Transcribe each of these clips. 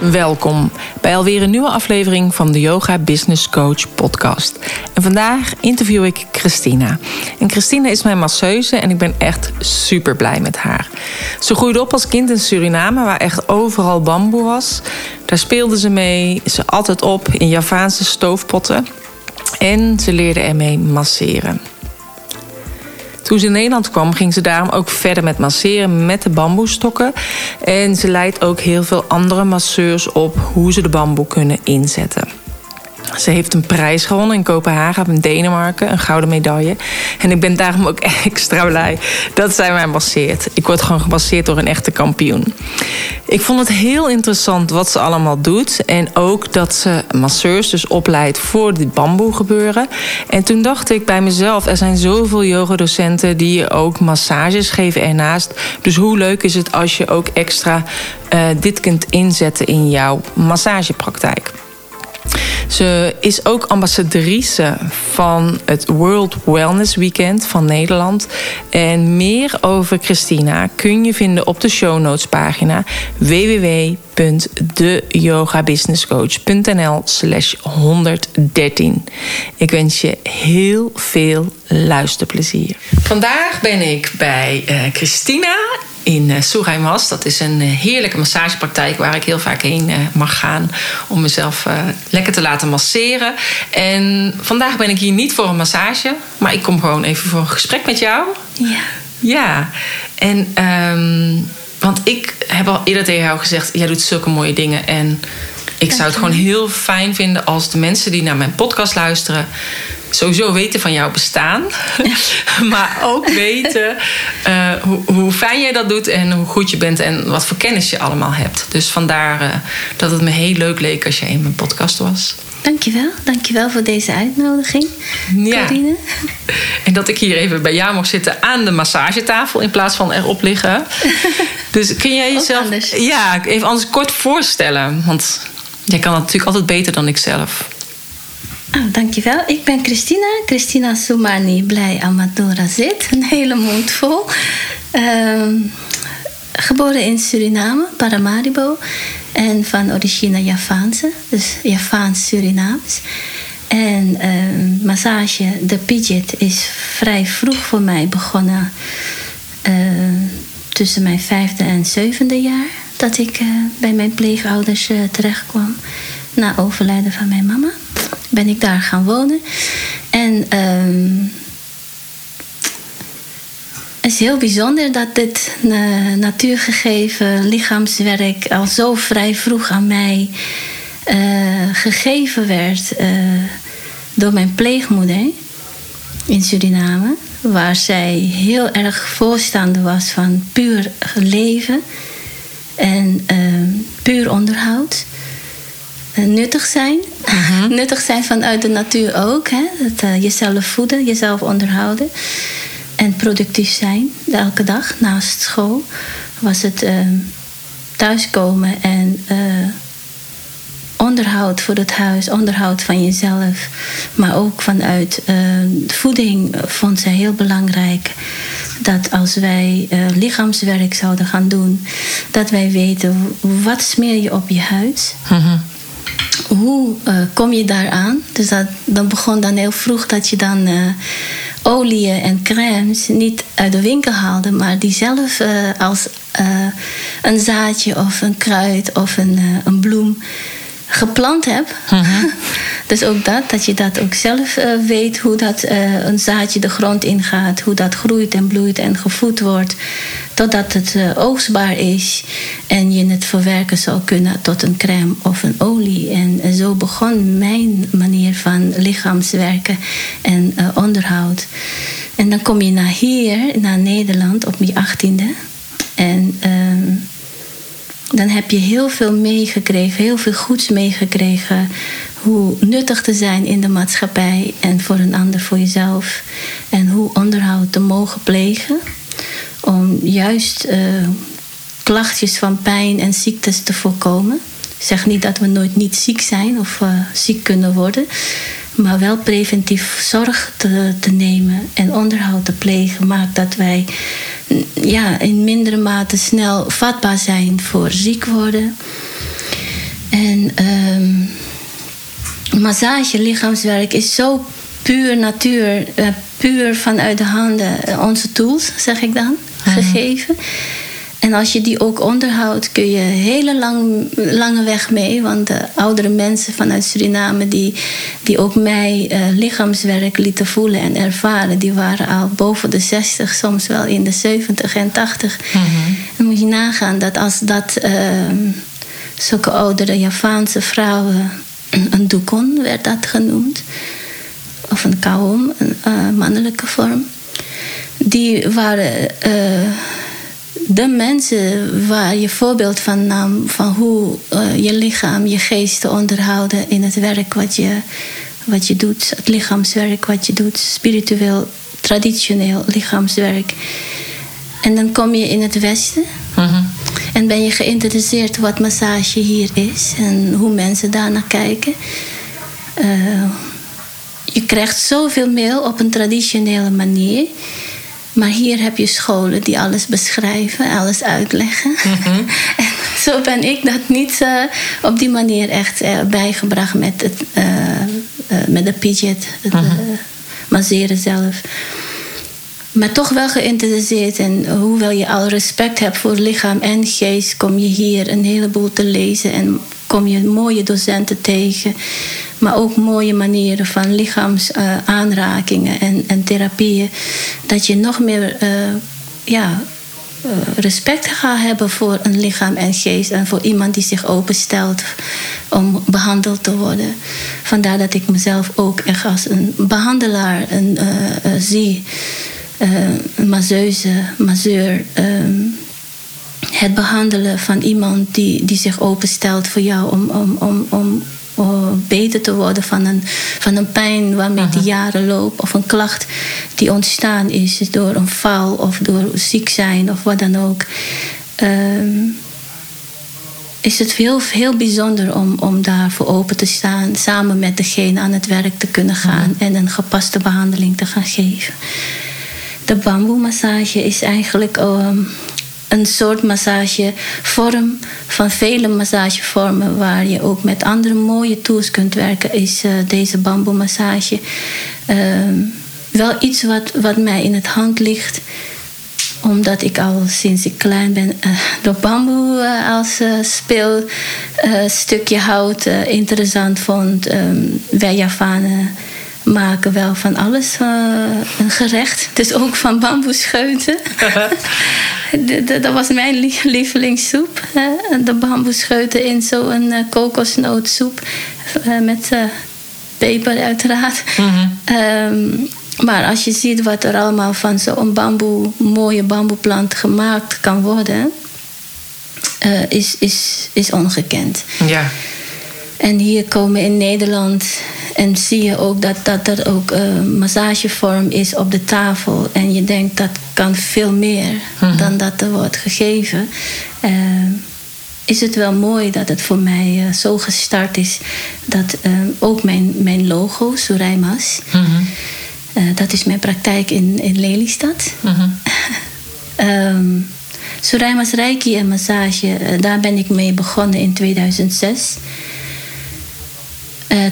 Welkom bij alweer een nieuwe aflevering van de Yoga Business Coach podcast. En vandaag interview ik Christina. En Christina is mijn masseuse en ik ben echt super blij met haar. Ze groeide op als kind in Suriname, waar echt overal bamboe was. Daar speelde ze mee, ze altijd op in Javaanse stoofpotten. En ze leerde ermee masseren. Toen ze in Nederland kwam, ging ze daarom ook verder met masseren met de bamboestokken. En ze leidt ook heel veel andere masseurs op hoe ze de bamboe kunnen inzetten. Ze heeft een prijs gewonnen in Kopenhagen, in Denemarken, een gouden medaille. En ik ben daarom ook extra blij dat zij mij masseert. Ik word gewoon gemasseerd door een echte kampioen. Ik vond het heel interessant wat ze allemaal doet. En ook dat ze masseurs dus opleidt voor dit bamboe gebeuren. En toen dacht ik bij mezelf, er zijn zoveel yogadocenten die ook massages geven ernaast. Dus hoe leuk is het als je ook extra uh, dit kunt inzetten in jouw massagepraktijk. Ze is ook ambassadrice van het World Wellness Weekend van Nederland. En meer over Christina kun je vinden op de show notes pagina www.deyogabusinesscoach.nl slash 113. Ik wens je heel veel luisterplezier. Vandaag ben ik bij uh, Christina in uh, Dat is een uh, heerlijke massagepraktijk waar ik heel vaak heen mag gaan om mezelf lekker te laten masseren. En vandaag ben ik hier niet voor een massage, maar ik kom gewoon even voor een gesprek met jou. Ja. Ja, en um, want ik heb al eerder tegen jou gezegd: jij doet zulke mooie dingen. En ik zou het gewoon heel fijn vinden als de mensen die naar mijn podcast luisteren sowieso weten van jouw bestaan. maar ook weten uh, hoe, hoe, fijn jij dat doet en hoe goed je bent en wat voor kennis je allemaal hebt. Dus vandaar uh, dat het me heel leuk leek als jij in mijn podcast was. Dankjewel, dankjewel voor deze uitnodiging, ja. En dat ik hier even bij jou mag zitten aan de massagetafel in plaats van erop liggen. Dus kun jij jezelf ja, even anders kort voorstellen? Want jij kan het natuurlijk altijd beter dan ik zelf. Oh, dankjewel. Ik ben Christina. Christina Soumani Blij Amadora Zit. Een hele mond vol. Uh, geboren in Suriname, Paramaribo. En van origine Javaanse, dus Javaans-Surinaams. En uh, massage, de pidget, is vrij vroeg voor mij begonnen. Uh, tussen mijn vijfde en zevende jaar. Dat ik uh, bij mijn pleegouders terecht kwam. Na overlijden van mijn mama ben ik daar gaan wonen. En um, het is heel bijzonder dat dit uh, natuurgegeven lichaamswerk al zo vrij vroeg aan mij uh, gegeven werd uh, door mijn pleegmoeder in Suriname. Waar zij heel erg voorstander was van puur leven en puur onderhoud. Eh, nuttig zijn. Mhm. nuttig zijn vanuit de natuur ook. Hè? Dat, jezelf voeden, jezelf onderhouden. En productief zijn, elke dag naast school. Was het uh, thuiskomen en onderhoud voor het huis, onderhoud van jezelf. Maar ook vanuit voeding vond zij heel belangrijk. Dat als wij lichaamswerk zouden gaan doen, dat wij weten wat smeer je op je huid. Mm hoe uh, kom je daaraan? Dus dat, dan begon dan heel vroeg dat je dan uh, oliën en crèmes niet uit de winkel haalde, maar die zelf uh, als een zaadje of een kruid of een, een bloem geplant hebt. -huh. dus ook dat, dat je dat ook zelf weet hoe dat een zaadje de grond ingaat, hoe dat groeit en bloeit en gevoed wordt totdat het uh, oogstbaar is en je het verwerken zou kunnen tot een crème of een olie. En zo begon mijn manier van lichaamswerken en uh, onderhoud. En dan kom je naar hier, naar Nederland, op mijn achttiende. En uh, dan heb je heel veel meegekregen, heel veel goeds meegekregen. Hoe nuttig te zijn in de maatschappij en voor een ander, voor jezelf. En hoe onderhoud te mogen plegen. Om juist uh, klachtjes van pijn en ziektes te voorkomen. Ik zeg niet dat we nooit niet ziek zijn of uh, ziek kunnen worden. Maar wel preventief zorg te, nemen en onderhoud te plegen maakt dat wij ja, in mindere mate snel vatbaar zijn voor ziek worden. En um, massage, lichaamswerk is zo puur natuur, uh, puur vanuit de handen, onze tools, zeg ik dan, mhm. gegeven. En als je die ook onderhoudt, kun je hele lang, lange weg mee. Want de oudere mensen vanuit Suriname, die, die ook mij uh, lichaamswerk lieten voelen en ervaren, die waren al boven de 60, soms wel in de 70 en 80. Mm Dan moet je nagaan dat als dat uh, zulke oudere Javaanse vrouwen, een dukon werd dat genoemd, of een kaum, een uh, mannelijke vorm, die waren eh, de mensen waar je voorbeeld van nam van hoe uh, je lichaam, je geest te onderhouden in het werk wat je, wat je doet, het lichaamswerk wat je doet, spiritueel, traditioneel lichaamswerk. En dan kom je in het Westen mhm. en ben je geïnteresseerd wat massage hier is en hoe mensen daarnaar kijken. Uh, je krijgt zoveel mail op een traditionele manier. Maar hier heb je scholen die alles beschrijven, alles uitleggen. Mhm. en zo ben ik dat niet uh, op die manier echt uh, bijgebracht met, het, uh, met de pidget, het mm masseren zelf. Maar toch wel geïnteresseerd. En hoewel je al respect hebt voor lichaam en geest, kom je hier een heleboel te lezen en kom je mooie docenten tegen. Maar ook mooie manieren van lichaamsaanrakingen en, en therapieën. Dat je nog meer uh, ja, uh, respect gaat hebben voor een lichaam en geest. En voor iemand die zich openstelt om behandeld te worden. Vandaar dat ik mezelf ook echt als een behandelaar een, zie. een masseuse, masseur. Ehm, het behandelen van iemand die, die zich openstelt voor jou om, om, om, om beter te worden van een, van een pijn waarmee die jaren loopt. Of een klacht die ontstaan is door een val of door ziek zijn of wat dan ook. Um, is het heel, heel bijzonder om, om daarvoor open te staan. Samen met degene aan het werk te kunnen gaan. En een gepaste behandeling te gaan geven. De bamboemassage is eigenlijk... Um, een soort massagevorm van vele massagevormen waar je ook met andere mooie tools kunt werken, is uh, deze bamboemassage. Uh, wel iets wat, wat mij in het hand ligt omdat ik al sinds ik klein ben uh, de bamboe uh, als speelstukje hout interessant vond. Um, wij Javanen maken wel van alles een gerecht. Dus ook van bamboescheuten. dat was mijn lievelingssoep. De bamboescheuten in zo'n uh, kokosnootsoep. Uh, met peper uiteraard. Mhm. Ehm, maar als je ziet wat er allemaal van zo'n bamboe, mooie bamboeplant gemaakt kan worden... is, is, is ongekend. Ja. En hier komen in Nederland en zie je ook dat, dat er ook een massagevorm is op de tafel. En je denkt dat kan veel meer mhm. dan dat er wordt gegeven. Uh, is het wel mooi dat het voor mij uh, zo gestart is. Dat uh, ook mijn, mijn logo, Suraimas. Mm dat is mijn praktijk in, in Lelystad. Mm um, Suraimas Reiki en massage, daar ben ik mee begonnen in 2006.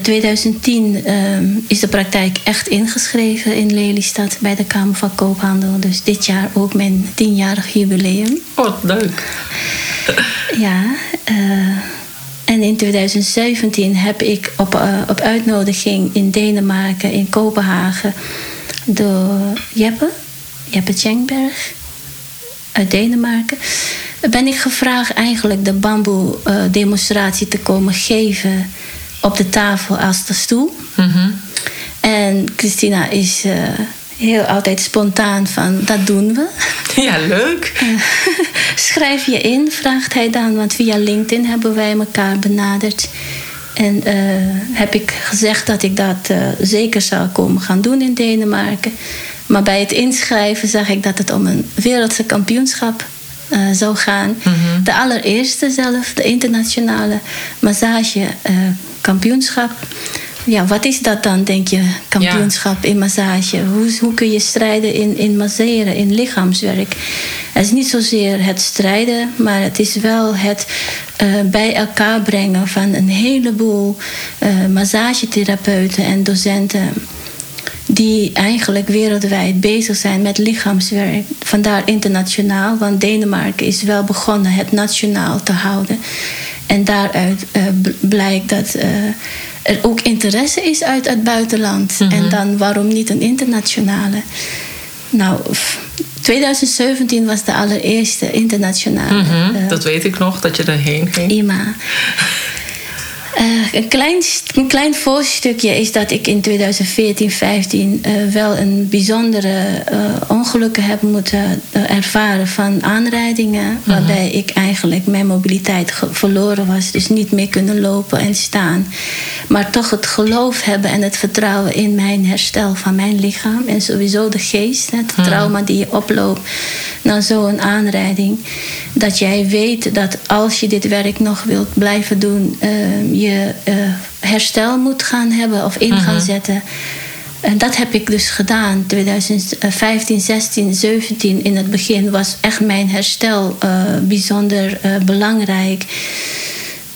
2010 uh, ehm, is de praktijk echt ingeschreven in Lelystad bij de Kamer van Koophandel. Dus dit jaar ook mijn tienjarig jubileum. Oh, leuk. ja. Uh, en in 2017 heb ik op, uh, op uitnodiging in Denemarken, in Kopenhagen, door Jeppe, Jeppe Tjengberg uit Denemarken, ben ik gevraagd eigenlijk de bamboe demonstratie te komen geven op de tafel als de stoel. Mhm. En Christina is uh, heel altijd spontaan van dat doen we. Ja, leuk. schrijf je in, vraagt hij dan. Want via LinkedIn hebben wij elkaar benaderd. En uh, heb ik gezegd dat ik dat uh, zeker zou komen gaan doen in Denemarken. Maar bij het inschrijven zag ik dat het om een wereldse kampioenschap uh, zou gaan. De allereerste zelf, de internationale massagekampioenschap. ja, wat is dat dan, denk je, kampioenschap in massage? Hoe, hoe kun je strijden in, in masseren, in lichaamswerk? Het is niet zozeer het strijden, maar het is wel het uh, bij elkaar brengen van een heleboel uh, massagetherapeuten en docenten die eigenlijk wereldwijd bezig zijn met lichaamswerk. Vandaar internationaal, want Denemarken is wel begonnen het nationaal te houden. En daaruit uh, blijkt dat uh, er ook interesse is uit het buitenland. Mm -hmm. En dan waarom niet een internationale? Nou, 2017 was de allereerste internationale. Mm -hmm, uh, dat weet ik nog, dat je erheen ging. IMA. Uh, een, klein, een klein voorstukje is dat ik in 2014, 15 uh, wel een bijzondere uh, ongelukken heb moeten ervaren van aanrijdingen. -hmm. Waarbij ik eigenlijk mijn mobiliteit verloren was. Dus niet meer kunnen lopen en staan. Maar toch het geloof hebben en het vertrouwen in mijn herstel van mijn lichaam. En sowieso de geest, het -hmm. trauma die je oploopt na zo'n aanrijding. Dat jij weet dat als je dit werk nog wilt blijven doen je uh, herstel moet gaan hebben of in gaan -hmm. zetten. En dat heb ik dus gedaan. 2015, 16, 17 in het begin was echt mijn herstel uh, bijzonder uh, belangrijk.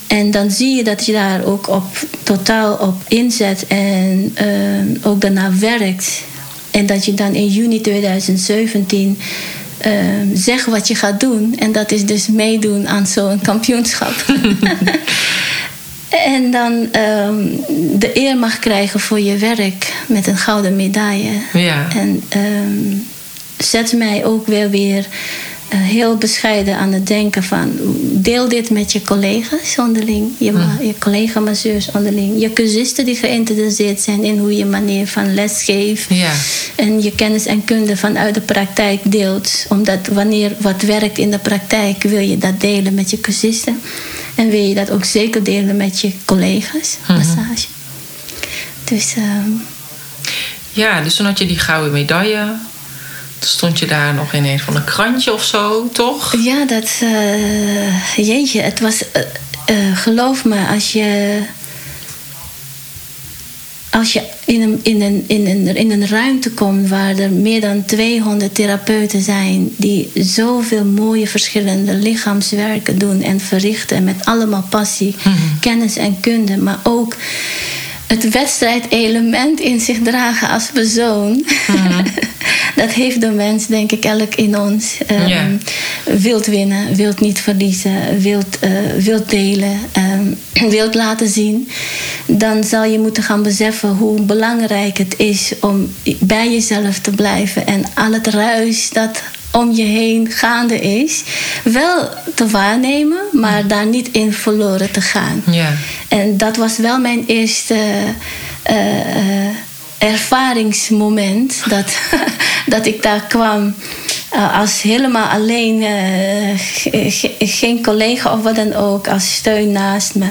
En dan zie je dat je daar ook op, totaal op inzet en ook daarna werkt. En dat je dan in juni 2017 uh, zegt wat je gaat doen. En dat is dus meedoen aan zo'n kampioenschap. En dan um, de eer mag krijgen voor je werk met een gouden medaille. Ja. En um, zet mij ook weer weer uh, heel bescheiden aan het denken van... deel dit met je collega's onderling. Je, mm. je collega-masseurs onderling. Je cursisten die geïnteresseerd zijn in hoe je manier van lesgeeft. Ja. En je kennis en kunde vanuit de praktijk deelt. Omdat wanneer wat werkt in de praktijk... wil je dat delen met je cursisten. En wil je dat ook zeker delen met je collega's, mm -hmm. massage. Dus. Uh, ja, dus toen had je die gouden medaille. Toen stond je daar nog in een van een krantje of zo, toch? Ja, dat. Uh, jeetje, het was. Uh, geloof me, als je als je in een, in, een, in, een, in een ruimte komt waar er meer dan 200 therapeuten zijn die zoveel mooie verschillende lichaamswerken doen en verrichten met allemaal passie, mm -hmm. kennis en kunde, maar ook het wedstrijdelement in zich dragen als persoon. Mm-hmm. dat heeft de mens, denk ik, elk in ons. Um, yeah. Wilt winnen, wilt niet verliezen, wilt, uh, wilt delen, um, wilt laten zien. Dan zal je moeten gaan beseffen hoe belangrijk het is om bij jezelf te blijven. En al het ruis dat om je heen gaande is, wel te waarnemen, maar daar niet in verloren te gaan. Ja. En dat was wel mijn eerste uh, uh, ervaringsmoment dat, dat ik daar kwam. Uh, als helemaal alleen, ge geen collega of wat dan ook, als steun naast me.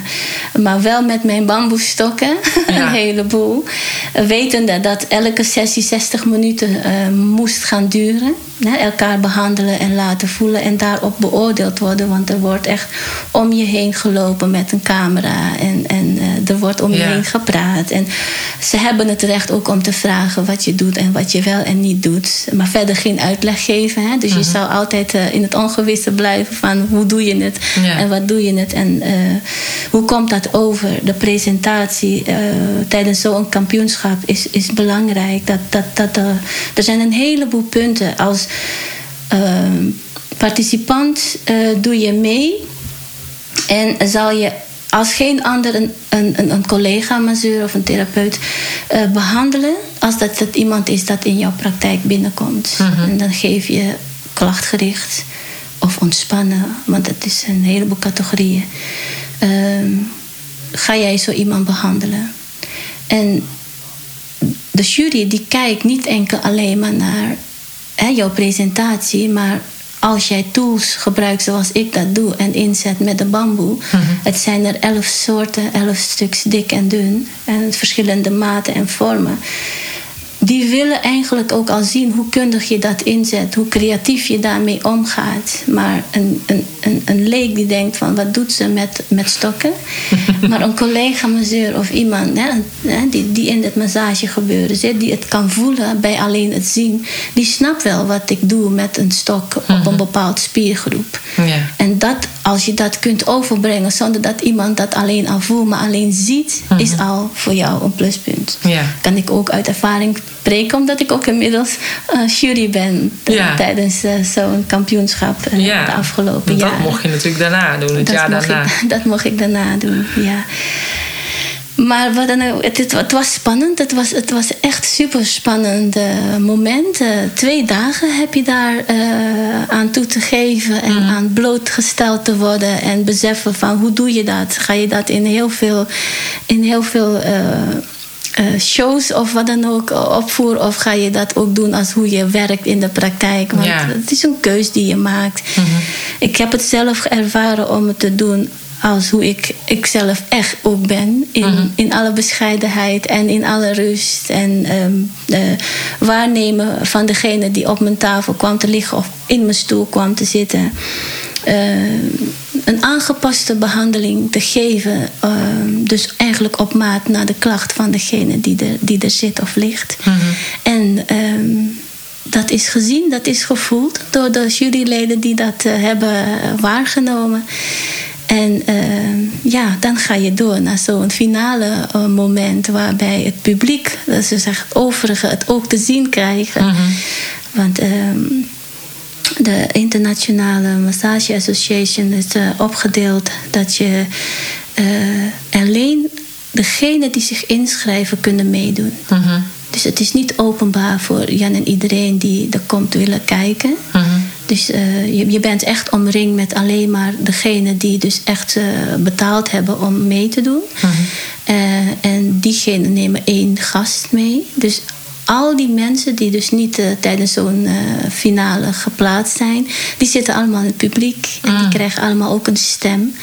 Maar wel met mijn bamboestokken, ja. een heleboel. Wetende dat elke sessie 60 minuten moest gaan duren. Hè, elkaar behandelen en laten voelen en daarop beoordeeld worden. Want er wordt echt om je heen gelopen met een camera en, en er wordt om je ja. heen gepraat. En ze hebben het recht ook om te vragen wat je doet en wat je wel en niet doet. Maar verder geen uitleg geven. Hè? Dus uh -huh. je zou altijd uh, in het ongewisse blijven van hoe doe je het ja. en wat doe je het en hoe komt dat over. De presentatie tijdens zo'n kampioenschap is, is belangrijk. Dat, dat, dat, er zijn een heleboel punten als participant doe je mee en zal je als geen ander een, een, een collega, masseur of een therapeut uh, behandelen als dat het iemand is dat in jouw praktijk binnenkomt. Mm -hmm. En dan geef je klachtgericht of ontspannen, want dat is een heleboel categorieën. Ehm, ga jij zo iemand behandelen? En de jury die kijkt niet enkel alleen maar naar hè, jouw presentatie, maar als jij tools gebruikt zoals ik dat doe en inzet met de bamboe, het zijn er elf soorten, elf stuks dik en dun en verschillende maten en vormen die willen eigenlijk ook al zien hoe kundig je dat inzet, hoe creatief je daarmee omgaat. Maar een, een, een, een leek die denkt van wat doet ze met, met stokken? maar een collega masseur of iemand hè, die, die in het massagegebeuren zit, die het kan voelen bij alleen het zien, die snapt wel wat ik doe met een stok op een mhm. bepaald spiergroep. Ja. En dat, als je dat kunt overbrengen zonder dat iemand dat alleen al voelt, maar alleen ziet, is mhm. al voor jou een pluspunt. Ja. Kan ik ook uit ervaring spreken, omdat ik ook inmiddels uh, jury ben tijdens uh, zo'n kampioenschap uh, ja. de afgelopen jaar. Dat mocht je natuurlijk daarna doen, het dat jaar daarna. Ik, dat mocht ik daarna doen, ja. Maar wat dan, het, het, was spannend. Het was, het was echt super spannend moment. twee dagen heb je daar aan toe te geven en mm. aan blootgesteld te worden en beseffen van hoe doe je dat? Ga je dat in heel veel, in heel veel uh, shows of wat dan ook opvoeren? Of ga je dat ook doen als hoe je werkt in de praktijk? Want het is een keus die je maakt. Mhm. Ik heb het zelf ervaren om het te doen als hoe ik, ik zelf echt ook ben. In, mhm. in alle bescheidenheid en in alle rust. En um, waarnemen van degene die op mijn tafel kwam te liggen of in mijn stoel kwam te zitten. Uh, een aangepaste behandeling te geven. Ehm, dus eigenlijk op maat naar de klacht van degene die er, die er zit of ligt. Mhm. En ehm, dat is gezien, dat is gevoeld door de juryleden die dat uh, hebben waargenomen. En ehm, ja, dan ga je door naar zo'n finale uh, moment waarbij het publiek, dat ze zeggen, het overige, het ook te zien krijgen. Mhm. Want de Internationale Massage Association is uh, opgedeeld dat je uh, alleen degenen die zich inschrijven kunnen meedoen. Mhm. Dus het is niet openbaar voor Jan en iedereen die er komt willen kijken. Mhm. Dus uh, je, je, bent echt omringd met alleen maar degenen die dus echt betaald hebben om mee te doen. Mhm. en diegenen nemen één gast mee. Dus al die mensen die dus niet uh, tijdens zo'n uh, finale geplaatst zijn, die zitten allemaal in het publiek. En die ah. krijgen allemaal ook een stem.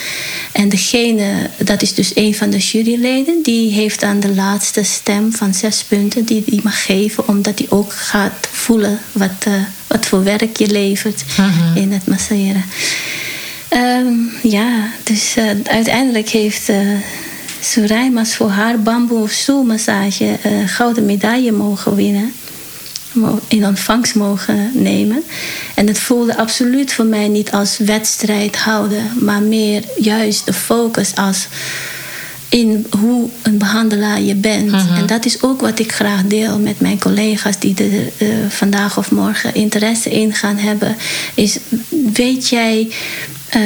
En degene, dat is dus een van de juryleden, die heeft dan de laatste stem van zes punten die hij mag geven, omdat hij ook gaat voelen wat, uh, wat voor werk je levert -huh. in het masseren. Um, ja, dus uiteindelijk heeft Suraimas voor haar bamboe stoelmassage uh, gouden medaille mogen winnen. In ontvangst mogen nemen. En het voelde absoluut voor mij niet als wedstrijd houden, maar meer juist de focus als in hoe een behandelaar je bent. Mhm. En dat is ook wat ik graag deel met mijn collega's die er uh, vandaag of morgen interesse in gaan hebben. Is weet jij. Uh,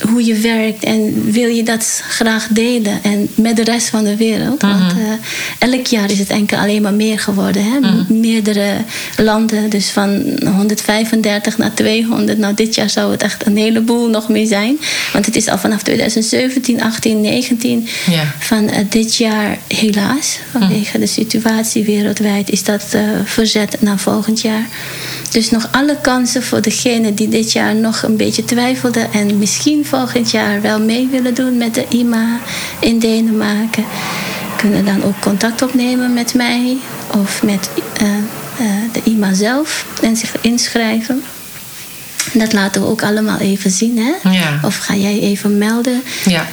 hoe je werkt en wil je dat graag delen en met de rest van de wereld. Want mhm. eh, elk jaar is het enkel alleen maar meer geworden. Hè? Mhm. Meerdere landen, dus van 135 naar 200. Nou, dit jaar zou het echt een heleboel nog meer zijn. Want het is al vanaf 2017, 18, 19. Van uh, dit jaar helaas, vanwege mhm. de situatie wereldwijd, is dat uh, verzet naar volgend jaar. Dus nog alle kansen voor degene die dit jaar nog een beetje twijfelden en misschien volgend jaar wel mee willen doen met de IMA in Denemarken. Kunnen dan ook contact opnemen met mij of met uh, uh, de IMA zelf en zich inschrijven. Dat laten we ook allemaal even zien, hè? Ja. Of ga jij even melden? Ja.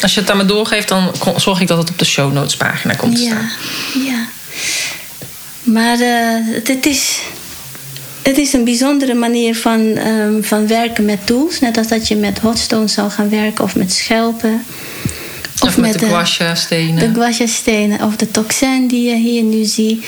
Als je het aan me doorgeeft, dan zorg ik dat het op de show notes pagina komt te ja. staan. Ja. Maar uh, het is het is een bijzondere manier van, um, van werken met tools. Net als dat je met hotstones zou gaan werken of met schelpen. Of, of met, met, de guasha-stenen. De guasha-stenen of de toxin die je hier nu ziet.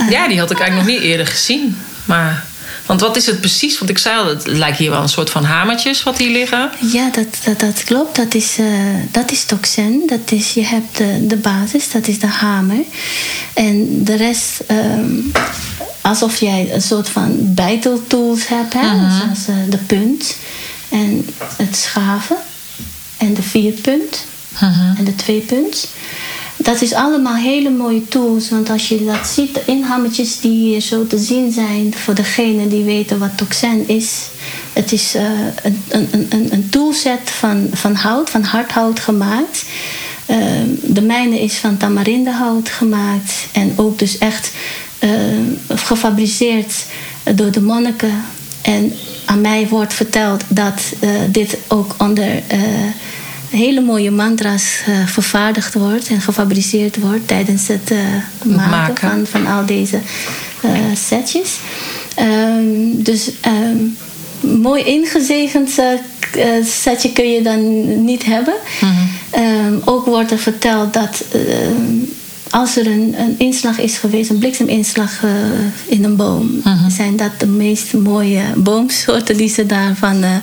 Uh, ja, die had ik eigenlijk nog niet eerder gezien. Maar, want wat is het precies? Want ik zei al, het lijkt hier wel een soort van hamertjes wat hier liggen. Ja, dat, dat, dat klopt. Dat is, uh, dat is toxin. Dat is, je hebt de, de basis, dat is de hamer. En de rest... Um, alsof jij een soort van bijteltools hebt. Hè? Uh Zoals uh, de punt en het schaven en de vierpunt uh -huh. en de tweepunt. Dat is allemaal hele mooie tools. Want als je dat ziet, de inhammetjes die hier zo te zien zijn, voor degene die weten wat toxin is. Het is uh, een, een, een, een toolset van, van hout, van hardhout gemaakt. Uh, de mijne is van tamarindehout gemaakt. En ook dus echt uh, gefabriceerd door de monniken. En aan mij wordt verteld dat dit ook onder hele mooie mantra's uh, vervaardigd wordt en gefabriceerd wordt tijdens het uh, maken, maken, Van, van al deze uh, setjes. Um, dus um, mooi ingezegend setje kun je dan niet hebben. Mm -hmm. um, ook wordt er verteld dat als er een, een, inslag is geweest, een blikseminslag uh, in een boom, uh-huh. zijn dat de meest mooie boomsoorten die ze daarvan uh,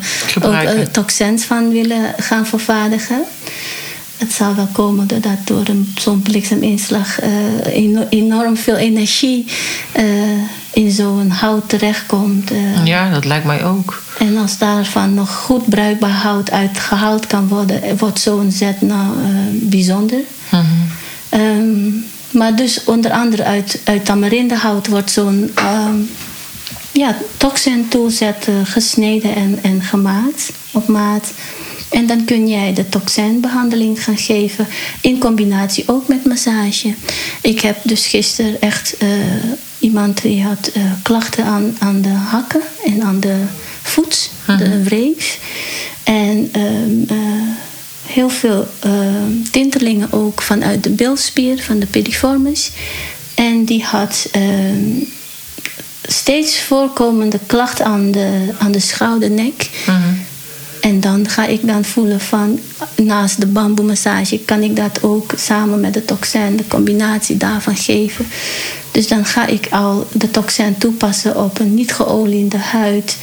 ook uh, toxins van willen gaan vervaardigen. Het zal wel komen doordat door zo'n blikseminslag enorm veel energie in zo'n hout terechtkomt. ja, dat lijkt mij ook. En als daarvan nog goed bruikbaar hout uit gehaald kan worden, wordt zo'n zet nou bijzonder. Uh-huh. Um, maar dus onder andere uit, uit tamarindehout wordt zo'n um, ja, toxin toolset uh, gesneden en, en gemaakt op maat. En dan kun jij de toxinbehandeling gaan geven in combinatie ook met massage. Ik heb dus gisteren echt uh, iemand die had uh, klachten aan, aan de hakken en aan de voet, de wreef. En uh, heel veel uh, tintelingen ook vanuit de bilspier, van de piriformis. En die had uh, steeds voorkomende klachten aan de, aan de schoudernek. -huh. En dan ga ik dan voelen van naast de bamboemassage kan ik dat ook samen met de toxijn, de combinatie daarvan geven. Dus dan ga ik al de toxijn toepassen op een niet geoliede huid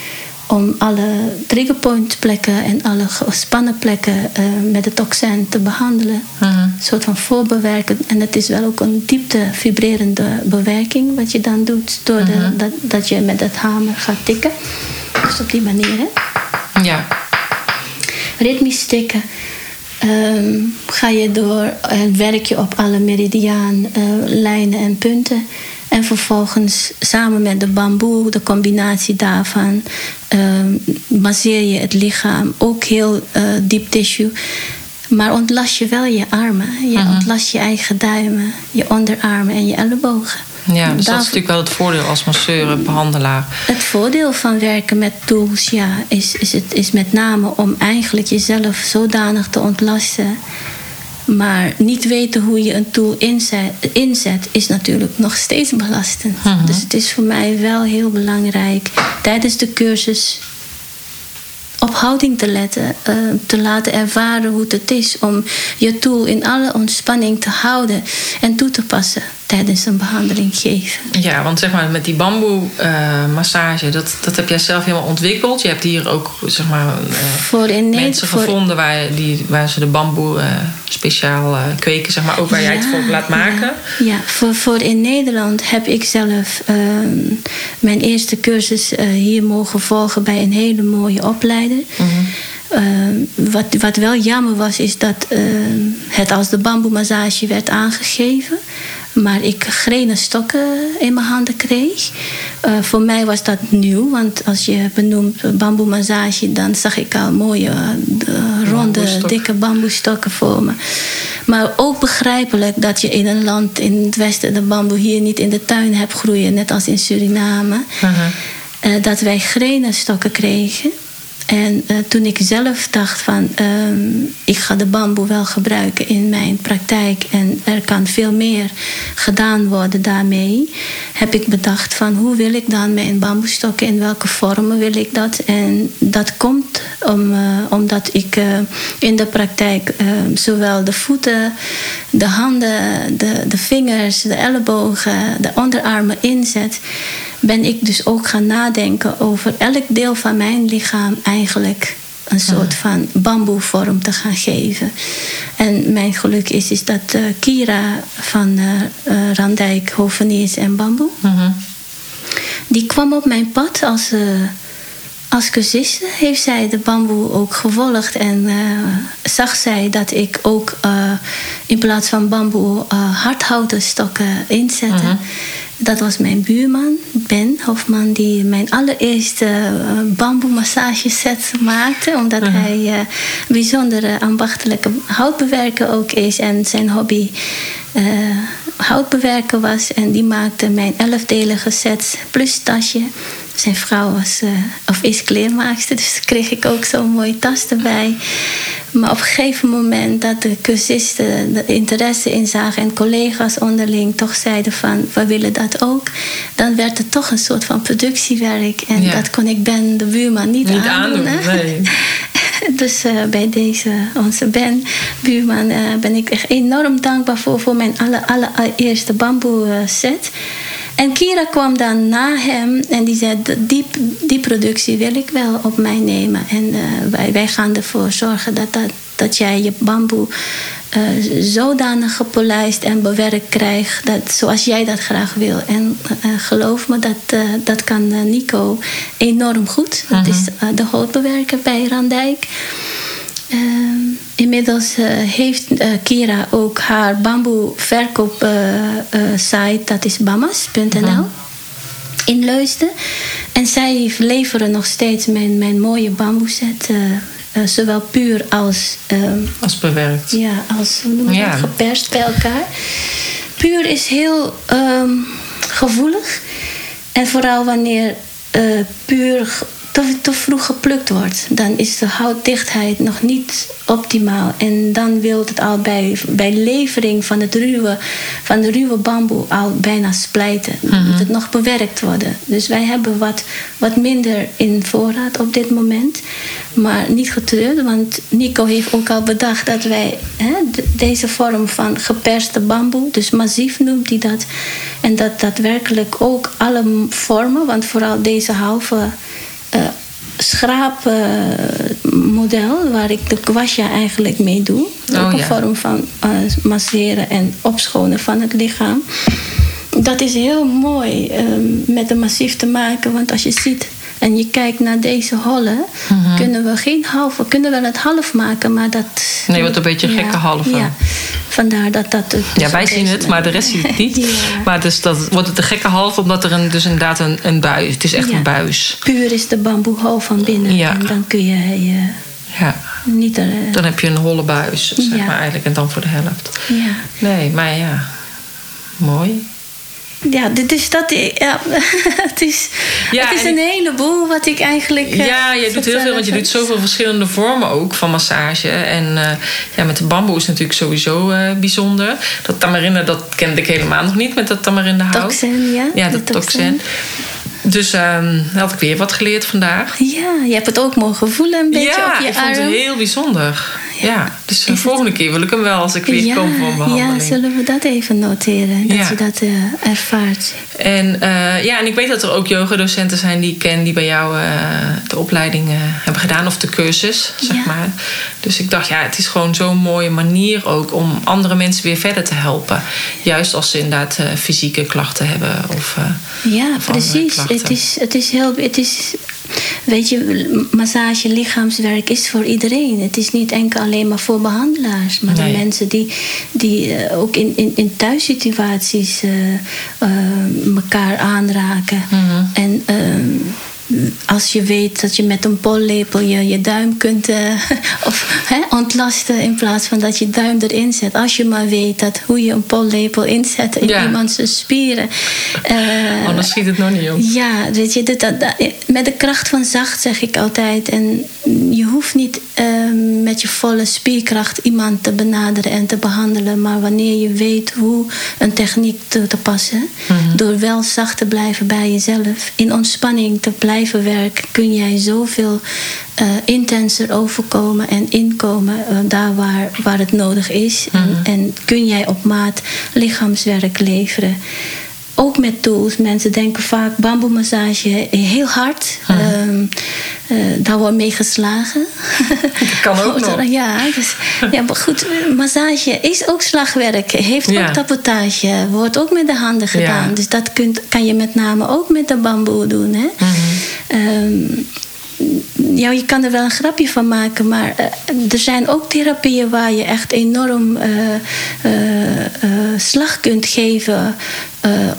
om alle triggerpoint plekken en alle gespannen plekken uh, met de toxijn te behandelen. Uh -huh. Een soort van voorbewerken. En het is wel ook een diepte vibrerende bewerking wat je dan doet door uh -huh. de, mhm. dat, dat je met het hamer gaat tikken. Dus op die manier, hè? Ja. Ritmisch tikken. Um, ga je door en werk je op alle meridiaan, uh, lijnen en punten. En vervolgens samen met de bamboe, de combinatie daarvan, masseer je het lichaam. Ook heel uh, diep tissue. Maar ontlast je wel je armen. Je uh-huh. ontlast je eigen duimen, je onderarmen en je ellebogen. Ja, dus dat is natuurlijk wel het voordeel als masseur, behandelaar. Het voordeel van werken met tools, ja, is, is, het, is met name om eigenlijk jezelf zodanig te ontlasten maar niet weten hoe je een tool inzet, inzet is natuurlijk nog steeds belastend. Uh-huh. Dus het is voor mij wel heel belangrijk tijdens de cursus op houding te letten, uh, te laten ervaren hoe het is om je tool in alle ontspanning te houden en toe te passen tijdens een behandeling geven. Ja, want zeg maar met die bamboe uh, massage, dat, dat heb jij zelf helemaal ontwikkeld. Je hebt hier ook zeg maar uh, voor in mensen voor... gevonden waar, die, waar ze de bamboe uh, speciaal kweken, zeg maar, ook waar ja, jij het voor laat maken. Ja, ja, voor, voor in Nederland heb ik zelf ehm, mijn eerste cursus hier mogen volgen bij een hele mooie opleider. Mm-hmm. Uh, wat, wat wel jammer was, is dat uh, het als de bamboemassage werd aangegeven. Maar ik grenen stokken in mijn handen kreeg. Uh, voor mij was dat nieuw, want als je benoemt bamboemassage, dan zag ik al mooie ronde, dikke bamboestokken voor me. Maar ook begrijpelijk dat je in een land in het westen de bamboe hier niet in de tuin hebt groeien, net als in Suriname. -huh. dat wij grenen stokken kregen. En uh, toen ik zelf dacht van um, ik ga de bamboe wel gebruiken in mijn praktijk en er kan veel meer gedaan worden daarmee, heb ik bedacht van hoe wil ik dan mijn bamboestokken, in welke vormen wil ik dat. En dat komt om, uh, omdat ik uh, in de praktijk zowel de voeten, de handen, de, de vingers, de ellebogen, de onderarmen inzet ben ik dus ook gaan nadenken over elk deel van mijn lichaam eigenlijk een soort van bamboevorm te gaan geven. En mijn geluk is, is dat uh, Kira van uh, uh, Randijk, Hoveniers en Bamboe... -huh. die kwam op mijn pad als, als cursiste heeft zij de bamboe ook gevolgd en zag zij dat ik ook in plaats van bamboe hardhouten stokken inzette. -hmm. Dat was mijn buurman, Ben Hofman, die mijn allereerste bamboe massageset maakte. Omdat -hmm. hij een bijzondere ambachtelijke houtbewerker ook is en zijn hobby houtbewerker was. En die maakte mijn elfdelige sets plus tasje. Zijn vrouw was, uh, of is kleermaakster, dus kreeg ik ook zo'n mooie tas erbij. Maar op een gegeven moment dat de cursisten de interesse in zagen en collega's onderling toch zeiden van we willen dat ook, dan werd het toch een soort van productiewerk. En ja. dat kon ik Ben, de buurman, niet, niet aandoen. aandoen nee. Dus uh, bij deze, onze Ben, buurman, uh, ben ik echt enorm dankbaar voor, voor mijn aller, allereerste bamboe set. En Kira kwam dan na hem en die zei: Die, die productie wil ik wel op mij nemen. En uh, wij, wij gaan ervoor zorgen dat, dat, dat jij je bamboe uh, zodanig gepolijst en bewerkt krijgt dat, zoals jij dat graag wil. En uh, geloof me, dat, dat kan Nico enorm goed. Dat is de houtbewerker bij Randijk. Uh, inmiddels uh, heeft uh, Kira ook haar bamboe verkoop site, dat is bamas.nl, mm. in Leusden. En zij leveren nog steeds mijn, mijn mooie bamboe set. zowel puur als... als bewerkt. Ja, als hoe noem je ja. dat, geperst bij elkaar. Puur is heel um, gevoelig. En vooral wanneer puur te, te vroeg geplukt wordt, dan is de houtdichtheid nog niet optimaal. En dan wil het al bij, bij levering van, het ruwe, van de ruwe bamboe al bijna splijten. Dan Mhm. moet het nog bewerkt worden. Dus wij hebben wat, wat minder in voorraad op dit moment. Maar niet getreurd, want Nico heeft ook al bedacht dat wij hè, de- deze vorm van geperste bamboe, dus massief noemt hij dat. En dat daadwerkelijk ook alle vormen, want vooral deze halve eh schraapmodel, waar ik de kwasja eigenlijk mee doe. Oh, ook een ja. vorm van eh, masseren en opschonen van het lichaam. Dat is heel mooi eh, met een massief te maken, want als je ziet en je kijkt naar deze hollen, Mhm. kunnen we geen half, we kunnen wel het half maken, maar dat. Nee, wordt een beetje een gekke halve. Ja, vandaar dat dat. het dus Ja, wij zien het, maar de rest ziet het niet. Ja. Maar dus dat wordt het een gekke half, omdat er een, dus inderdaad een, een buis... Het is echt een buis. Puur is de bamboehol van binnen. Ja. En dan kun je eh, Ja. niet er. eh, Dan heb je een holle buis, zeg maar eigenlijk. En dan voor de helft. ja. Nee, maar ja. Mooi. Ja, dit is dat. Ja, het is, Ja, het is en een heleboel wat ik eigenlijk. eh, Ja, je doet heel veel, want je doet zoveel verschillende vormen ook van massage. En eh, ja, met de bamboe is natuurlijk sowieso eh, bijzonder. Dat tamarinde, dat kende ik helemaal nog niet met dat tamarinde hout. Toxin, ja. Ja, dat toxin. Dus ehm had ik weer wat geleerd vandaag. Ja, je hebt het ook mogen voelen een beetje ja, op je ik vond het heel bijzonder. Ja, dus de het- volgende keer wil ik hem wel als ik weer ja, kom voor een behandeling. ja, zullen we dat even noteren? Dat Ja. je dat eh, ervaart. En, eh, ja, en ik weet dat er ook yogadocenten zijn die ik ken die bij jou eh, de opleiding eh, hebben gedaan of de cursus, zeg Ja. maar. Dus ik dacht, ja, het is gewoon zo'n mooie manier ook om andere mensen weer verder te helpen. Juist als ze inderdaad eh, fysieke klachten hebben. Of, eh, Ja, of precies. Het is, het is heel. Het is, weet je, massage, lichaamswerk is voor iedereen. Het is niet enkel alleen maar voor behandelaars, maar Nee. de mensen die, die eh, ook in, in, in thuissituaties eh, elkaar aanraken. Mhm. En. ehm, als je weet dat je met een pollepel je, je duim kunt eh, of, hè, ontlasten in plaats van dat je duim erin zet. Als je maar weet dat hoe je een pollepel inzet in Ja. iemands spieren. eh, Anders schiet het nog niet op. ja, weet je, dat, dat- dat- met de kracht van zacht zeg ik altijd. En je hoeft niet eh, met je volle spierkracht iemand te benaderen en te behandelen. Maar wanneer je weet hoe een techniek toe te passen, door wel zacht te blijven bij jezelf, in ontspanning te blijven werken, kun jij zoveel eh, intenser overkomen en inkomen eh, daar waar, waar het nodig is. En, en kun jij op maat lichaamswerk leveren ook met tools. Mensen denken vaak bamboemassage heel hard. Ehm, eh, daar wordt mee geslagen. kan ook nog. Ja, dus, ja, maar goed, massage is ook slagwerk. Heeft Ja. ook tapotage. Wordt ook met de handen gedaan. Ja. Dus dat kunt, kan je met name ook met de bamboe doen. Hè? Mhm. Ehm, ja, je kan er wel een grapje van maken, maar eh, er zijn ook therapieën waar je echt enorm eh, eh, slag kunt geven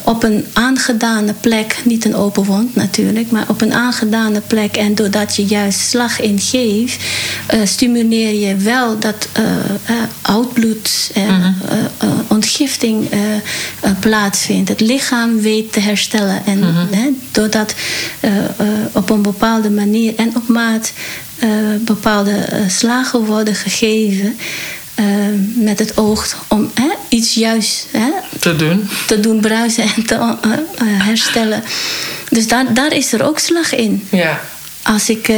op een aangedane plek. Niet een open wond natuurlijk, maar op een aangedane plek. En doordat je juist slag in geeft, stimuleer je wel dat oud bloed, mm ontgifting plaatsvindt. Het lichaam weet te herstellen. En mhm. doordat op een bepaalde manier en op maat uh, bepaalde uh, slagen worden gegeven. Uh, met het oog om hè, iets juist hè, te doen. Te doen bruisen en te herstellen. Dus daar, daar is er ook slag in. Ja als ik uh,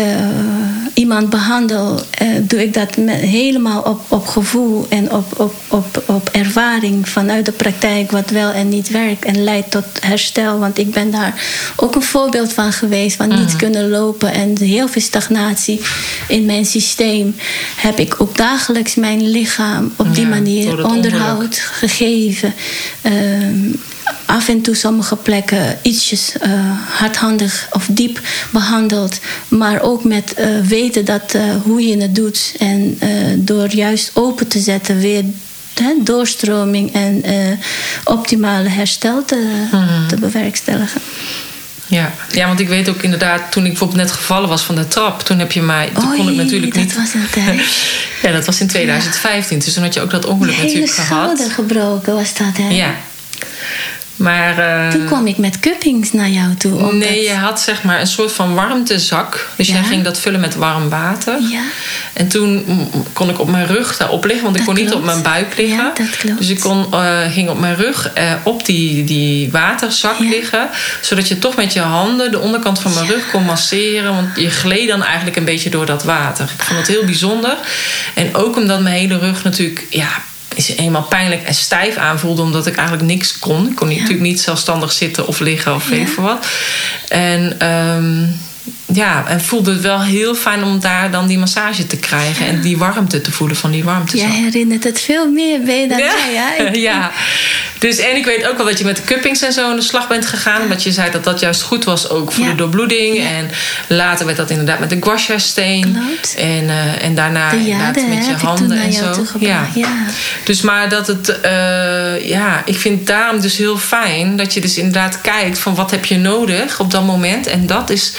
iemand behandel, uh, doe ik dat met, helemaal op, op gevoel en op, op, op, op ervaring vanuit de praktijk, wat wel en niet werkt en leidt tot herstel. Want ik ben daar ook een voorbeeld van geweest, van niet mhm. kunnen lopen en heel veel stagnatie in mijn systeem. Heb ik ook dagelijks mijn lichaam op die manier onderhoud gegeven. Uh, af en toe sommige plekken ietsjes uh, hardhandig of diep behandeld. Maar ook met uh, weten dat, uh, hoe je het doet. En door juist open te zetten weer doorstroming en optimale herstel te, mm. te bewerkstelligen. Ja. ja, want ik weet ook inderdaad, toen ik bijvoorbeeld net gevallen was van de trap, toen heb je mij. Toen Oei, kon ik natuurlijk dat niet. Was een tijd. ja, dat was in 2015. Dus toen had je ook dat ongeluk natuurlijk gehad. schouder gebroken was dat, hè? Ja. Maar, uh, Toen kwam ik met cuppings naar jou toe. Omdat... Nee, je had zeg maar een soort van warmtezak. Dus jij ging dat vullen met warm water. Ja. En toen kon ik op mijn rug daarop liggen, want ik kon niet op mijn buik liggen. Ja, dat klopt. Dus ik kon, uh, ging op mijn rug uh, op die, die waterzak liggen. Zodat je toch met je handen de onderkant van mijn rug kon masseren. Want je gleed dan eigenlijk een beetje door dat water. Ik vond het heel bijzonder. En ook omdat mijn hele rug natuurlijk ja, is eenmaal pijnlijk en stijf aanvoelde, omdat ik eigenlijk niks kon. Ik kon natuurlijk niet zelfstandig zitten of liggen of weet ja. wat. En um, ja, en voelde het wel heel fijn om daar dan die massage te krijgen. En die warmte te voelen van die warmte. Jij herinnert het veel meer bij dan ja. mij. Ja. ja. Dus, en ik weet ook wel dat je met de cuppings en zo aan de slag bent gegaan. Omdat je zei dat dat juist goed was ook voor de doorbloeding. En later werd dat inderdaad met de guasha steen. En, uh, en daarna de inderdaad met je handen en zo. Ja. Dus maar dat het, uh, ja, ik vind daarom dus heel fijn dat je dus inderdaad kijkt van wat heb je nodig op dat moment. En dat is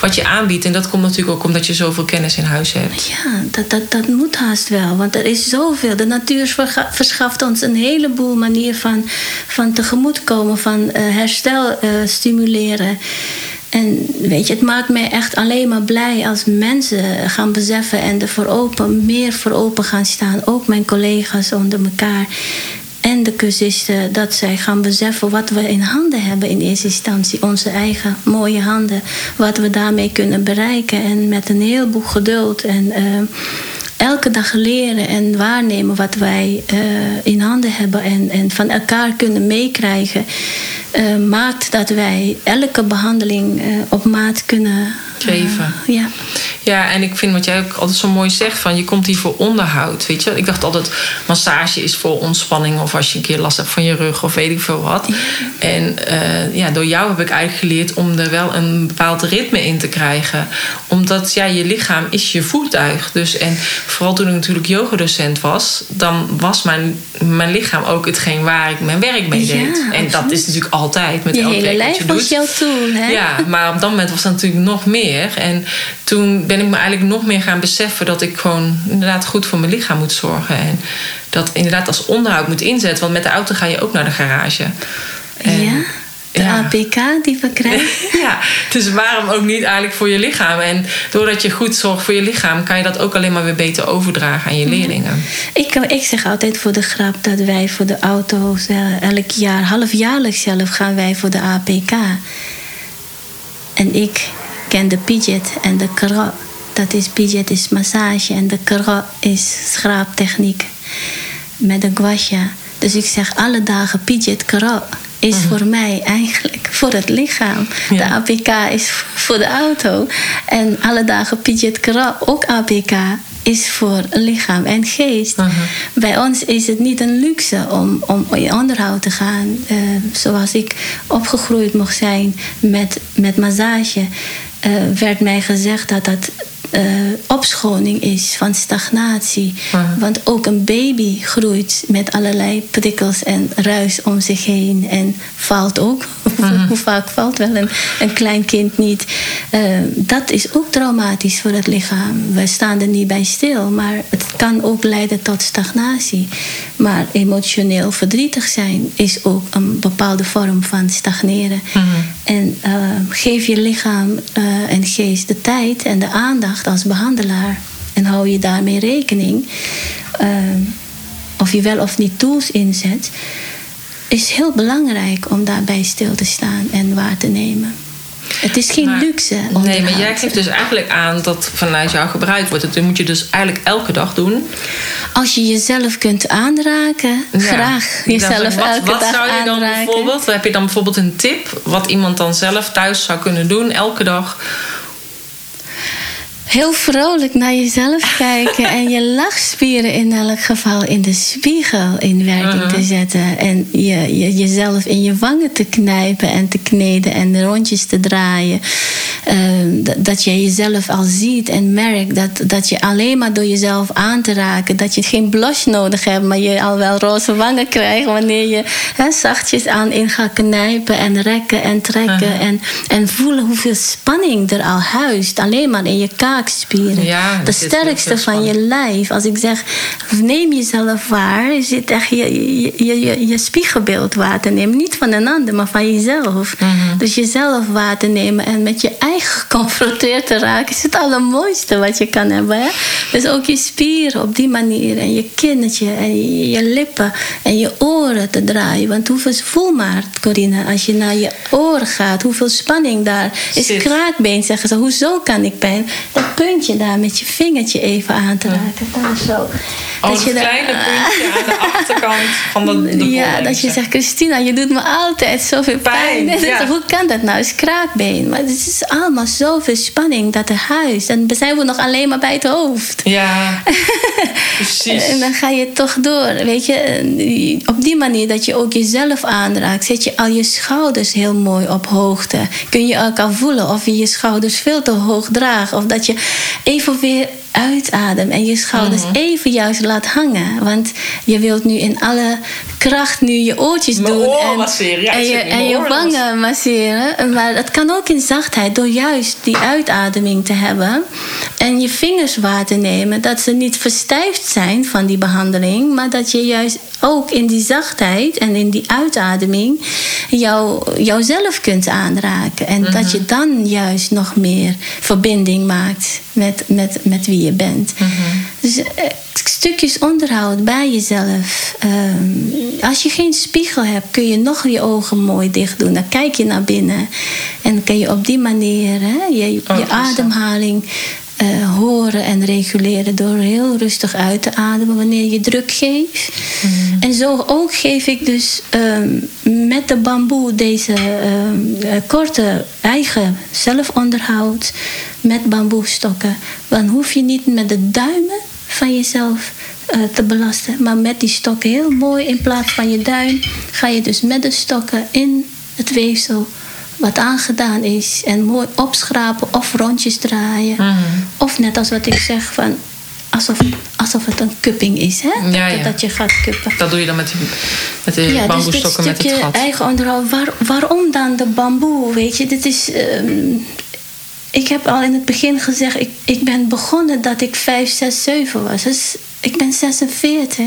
wat je aanbiedt. En dat komt natuurlijk ook omdat je zoveel kennis in huis hebt. Ja, dat, dat, dat moet haast wel. Want er is zoveel. De natuur verschaft ons een heleboel manier van, van tegemoetkomen, van uh, herstel uh, stimuleren. En weet je, het maakt mij echt alleen maar blij als mensen gaan beseffen en er voor open, meer voor open gaan staan. Ook mijn collega's onder elkaar en de cursisten, dat zij gaan beseffen wat we in handen hebben in eerste instantie. Onze eigen mooie handen. Wat we daarmee kunnen bereiken. En met een heleboel geduld en uh, elke dag leren en waarnemen wat wij uh, in handen hebben. En, en van elkaar kunnen meekrijgen. Uh, maakt dat wij elke behandeling op maat kunnen geven. ja. Ja, en ik vind wat jij ook altijd zo mooi zegt: van je komt hier voor onderhoud. Weet je, ik dacht altijd massage is voor ontspanning of als je een keer last hebt van je rug of weet ik veel wat. En uh, ja, door jou heb ik eigenlijk geleerd om er wel een bepaald ritme in te krijgen. Omdat ja, je lichaam is je voertuig. Dus en vooral toen ik natuurlijk yogadocent was, dan was mijn, mijn lichaam ook hetgeen waar ik mijn werk mee deed. Ja, en dat is natuurlijk altijd met je elk hele lijf je was tool, hè? Ja, maar op dat moment was dat natuurlijk nog meer. En toen ben ik me eigenlijk nog meer gaan beseffen dat ik gewoon inderdaad goed voor mijn lichaam moet zorgen. En dat inderdaad als onderhoud moet inzetten. Want met de auto ga je ook naar de garage. En, ja? De ja. APK die we krijgen. ja, dus waarom ook niet eigenlijk voor je lichaam? En doordat je goed zorgt voor je lichaam, kan je dat ook alleen maar weer beter overdragen aan je leerlingen. Ik, ik zeg altijd voor de grap dat wij voor de auto's uh, elk jaar, halfjaarlijks zelf, gaan wij voor de APK. En ik ken de pidget en de kara. Dat is pidget is massage en de kara is schraaptechniek met de guasha. Dus ik zeg alle dagen pidget kara is -hmm. voor mij eigenlijk voor het lichaam. Ja. De APK is voor de auto. En alle dagen pidget kara ook APK is voor lichaam en geest. Bij ons is het niet een luxe om, om in onderhoud te gaan. Eh, zoals ik opgegroeid mocht zijn met, met massage, eh, werd mij gezegd dat dat uh, opschoning is van stagnatie. Want ook een baby groeit met allerlei prikkels en ruis om zich heen en valt ook. Hoe vaak valt wel een, een klein kind niet? Uh, dat is ook traumatisch voor het lichaam. We staan er niet bij stil, maar het kan ook leiden tot stagnatie. Maar emotioneel verdrietig zijn is ook een bepaalde vorm van stagneren. En uh, geef je lichaam en geest de tijd en de aandacht als behandelaar. En hou je daarmee rekening. Uh, of je wel of niet tools inzet. Is heel belangrijk om daarbij stil te staan en waar te nemen. Het is geen luxe. Nee, maar jij geeft dus eigenlijk aan dat vanuit jou gebruikt wordt. Dat moet je dus eigenlijk elke dag doen. Als je jezelf kunt aanraken, graag jezelf wat, elke wat dag zou je dan aanraken. bijvoorbeeld, heb je dan bijvoorbeeld een tip wat iemand dan zelf thuis zou kunnen doen elke dag heel vrolijk naar jezelf kijken en je lachspieren in elk geval in de spiegel in werking te zetten. En je, je, jezelf in je wangen te knijpen en te kneden en rondjes te draaien. Uh, dat je jezelf al ziet en merkt dat, dat je alleen maar door jezelf aan te raken, dat je geen blush nodig hebt, maar je al wel roze wangen krijgt wanneer je hè, zachtjes aan in gaat knijpen en rekken en trekken. En, en voelen hoeveel spanning er al huist, alleen maar in je kaak kaakspieren. Ja, de sterkste van je lijf. Als ik zeg, neem jezelf waar, is het echt je, je, je, je spiegelbeeld waar te nemen. Niet van een ander, maar van jezelf. Mhm. Dus jezelf waar te nemen en met je eigen geconfronteerd te raken, is het allermooiste wat je kan hebben. Hè? Dus ook je spieren op die manier en je kinnetje en je, je lippen en je oren te draaien. Want hoeveel, voel maar, Corine, als je naar je oren gaat, hoeveel spanning daar is. Zit. Kraakbeen zeggen ze, hoezo kan ik pijn? Dat puntje daar met je vingertje even aan te raken. Daar zo. Oh, dat het je daar- kleine puntje aan de achterkant van de, de ja, dat je zeg. zegt, Christina, je doet me altijd zoveel pijn. Pijn, ja. Hoe kan dat nou? Het is kraakbeen. Maar het is allemaal zoveel spanning dat er huist. En dan zijn we nog alleen maar bij het hoofd. Ja, precies. En dan ga je toch door. Weet je, op die manier dat je ook jezelf aanraakt, zet je al je schouders heel mooi op hoogte. Kun je al voelen of je je schouders veel te hoog draagt. Of dat je even weer uitademt en je schouders Mhm. even juist laat hangen. Want je wilt nu in alle kracht nu je oortjes Mijn doen. en, masseren. Ja, en je, en je wangen masseren. Maar het kan ook in zachtheid door juist die uitademing te hebben. En je vingers waar te nemen. Dat ze niet verstijfd zijn van die behandeling. Maar dat je juist ook in die zachtheid en in die uitademing jou, jouzelf kunt aanraken. En dat je dan juist nog meer verbinding maakt met, met, met wie je bent. Dus eh, stukjes onderhoud bij jezelf. Ehm, als je geen spiegel hebt, kun je nog je ogen mooi dicht doen. Dan kijk je naar binnen. En dan kun je op die manier hè, je, Oh, je interessant. ademhaling eh, horen en reguleren door heel rustig uit te ademen wanneer je druk geeft. En zo ook geef ik dus ehm, met de bamboe deze ehm, eh, korte eigen zelfonderhoud met bamboestokken. Dan hoef je niet met de duimen van jezelf eh, te belasten, maar met die stokken heel mooi in plaats van je duim ga je dus met de stokken in het weefsel wat aangedaan is en mooi opschrapen of rondjes draaien. Mhm. Of net als wat ik zeg van alsof, alsof het een cupping is, hè? Ja, dat, ja. dat je gaat kuppen. Dat doe je dan met, met de Ja, dus bamboestokken met het gat. eigen onderhoud. Waar, waarom dan de bamboe? Weet je, dit is. ehm, ik heb al in het begin gezegd, ik, ik ben begonnen dat ik 5, 6, 7 was. Dus ik ben 46.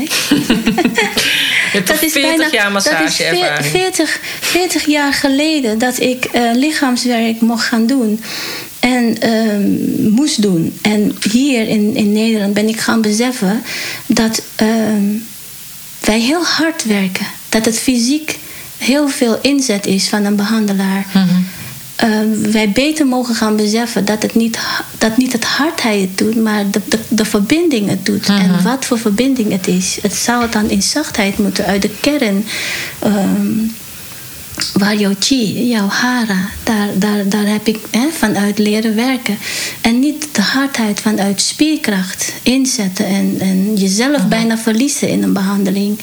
Je hebt toch 40 jaar dat is massageervaring. 40, 40 jaar geleden dat ik eh, lichaamswerk mocht gaan doen. En ehm, moest doen. En hier in, in Nederland ben ik gaan beseffen dat ehm, wij heel hard werken. Dat het fysiek heel veel inzet is van een behandelaar. Ehm, wij beter mogen gaan beseffen dat, het niet, dat niet het hardheid het doet, maar de, de, de verbinding het doet. En wat voor verbinding het is. Het zou dan in zachtheid moeten uit de kern. ehm, waar jouw chi, jouw hara, daar, daar, daar heb ik hè, vanuit leren werken. En niet de hardheid vanuit spierkracht inzetten en, en jezelf bijna verliezen in een behandeling.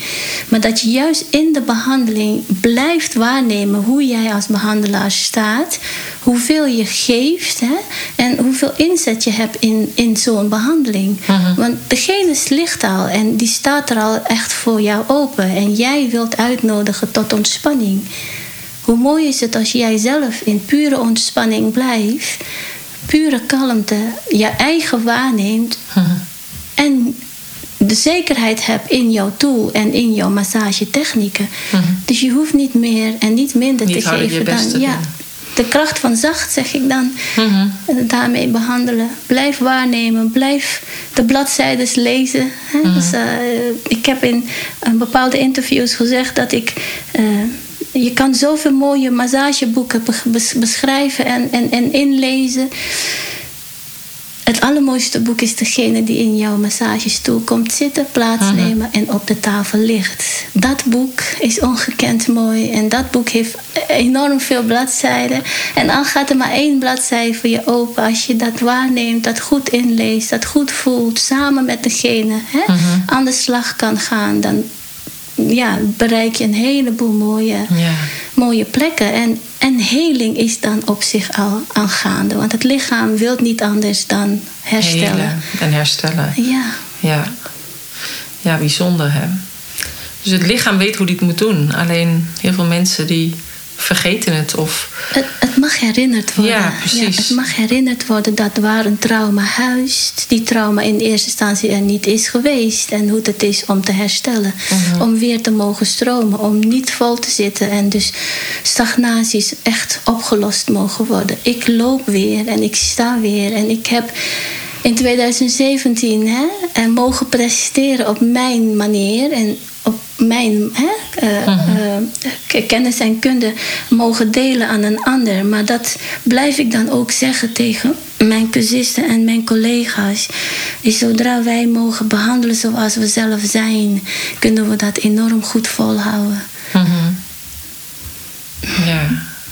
Maar dat je juist in de behandeling blijft waarnemen hoe jij als behandelaar staat, hoeveel je geeft hè, en hoeveel inzet je hebt in, in zo'n behandeling. Want degene ligt al en die staat er al echt voor jou open en jij wilt uitnodigen tot ontspanning. Hoe mooi is het als jij zelf in pure ontspanning blijft, pure kalmte, je eigen waarneemt en de zekerheid hebt in jouw tool en in jouw massagetechnieken. Dus je hoeft niet meer en niet minder Niet te geven dan. te ja, de kracht van zacht, zeg ik dan. Daarmee behandelen. Blijf waarnemen. Blijf de bladzijdes lezen. Hè? Dus, eh, ik heb in een bepaalde interviews gezegd dat ik. Je kan zoveel mooie massageboeken be- bes- beschrijven en, en, en inlezen. Het allermooiste boek is degene die in jouw massagestoel komt zitten, plaatsnemen en op de tafel ligt. Dat boek is ongekend mooi en dat boek heeft enorm veel bladzijden. En al gaat er maar één bladzijde voor je open, als je dat waarneemt, dat goed inleest, dat goed voelt, samen met degene hè, aan de slag kan gaan, dan ja, bereik je een heleboel mooie Ja. mooie plekken. En, en heling is dan op zich al aangaande. Want het lichaam wil niet anders dan herstellen. Helen en herstellen. Ja, Ja. ja, bijzonder hè. Dus het lichaam weet hoe die het moet doen. Alleen heel veel mensen die vergeten het of het, het mag herinnerd worden. Ja, precies. het mag herinnerd worden dat waar een trauma huist, die trauma in eerste instantie er niet is geweest. En hoe het is om te herstellen. Mhm. Om weer te mogen stromen. Om niet vol te zitten. En dus stagnaties echt opgelost mogen worden. Ik loop weer en ik sta weer. En ik heb in 2017 hè, en mogen presteren op mijn manier. En op mijn hè, eh, eh, k- kennis en kunde mogen delen aan een ander. Maar dat blijf ik dan ook zeggen tegen mijn cursisten en mijn collega's. Is zodra wij mogen behandelen zoals we zelf zijn, kunnen we dat enorm goed volhouden. Mhm. Ja,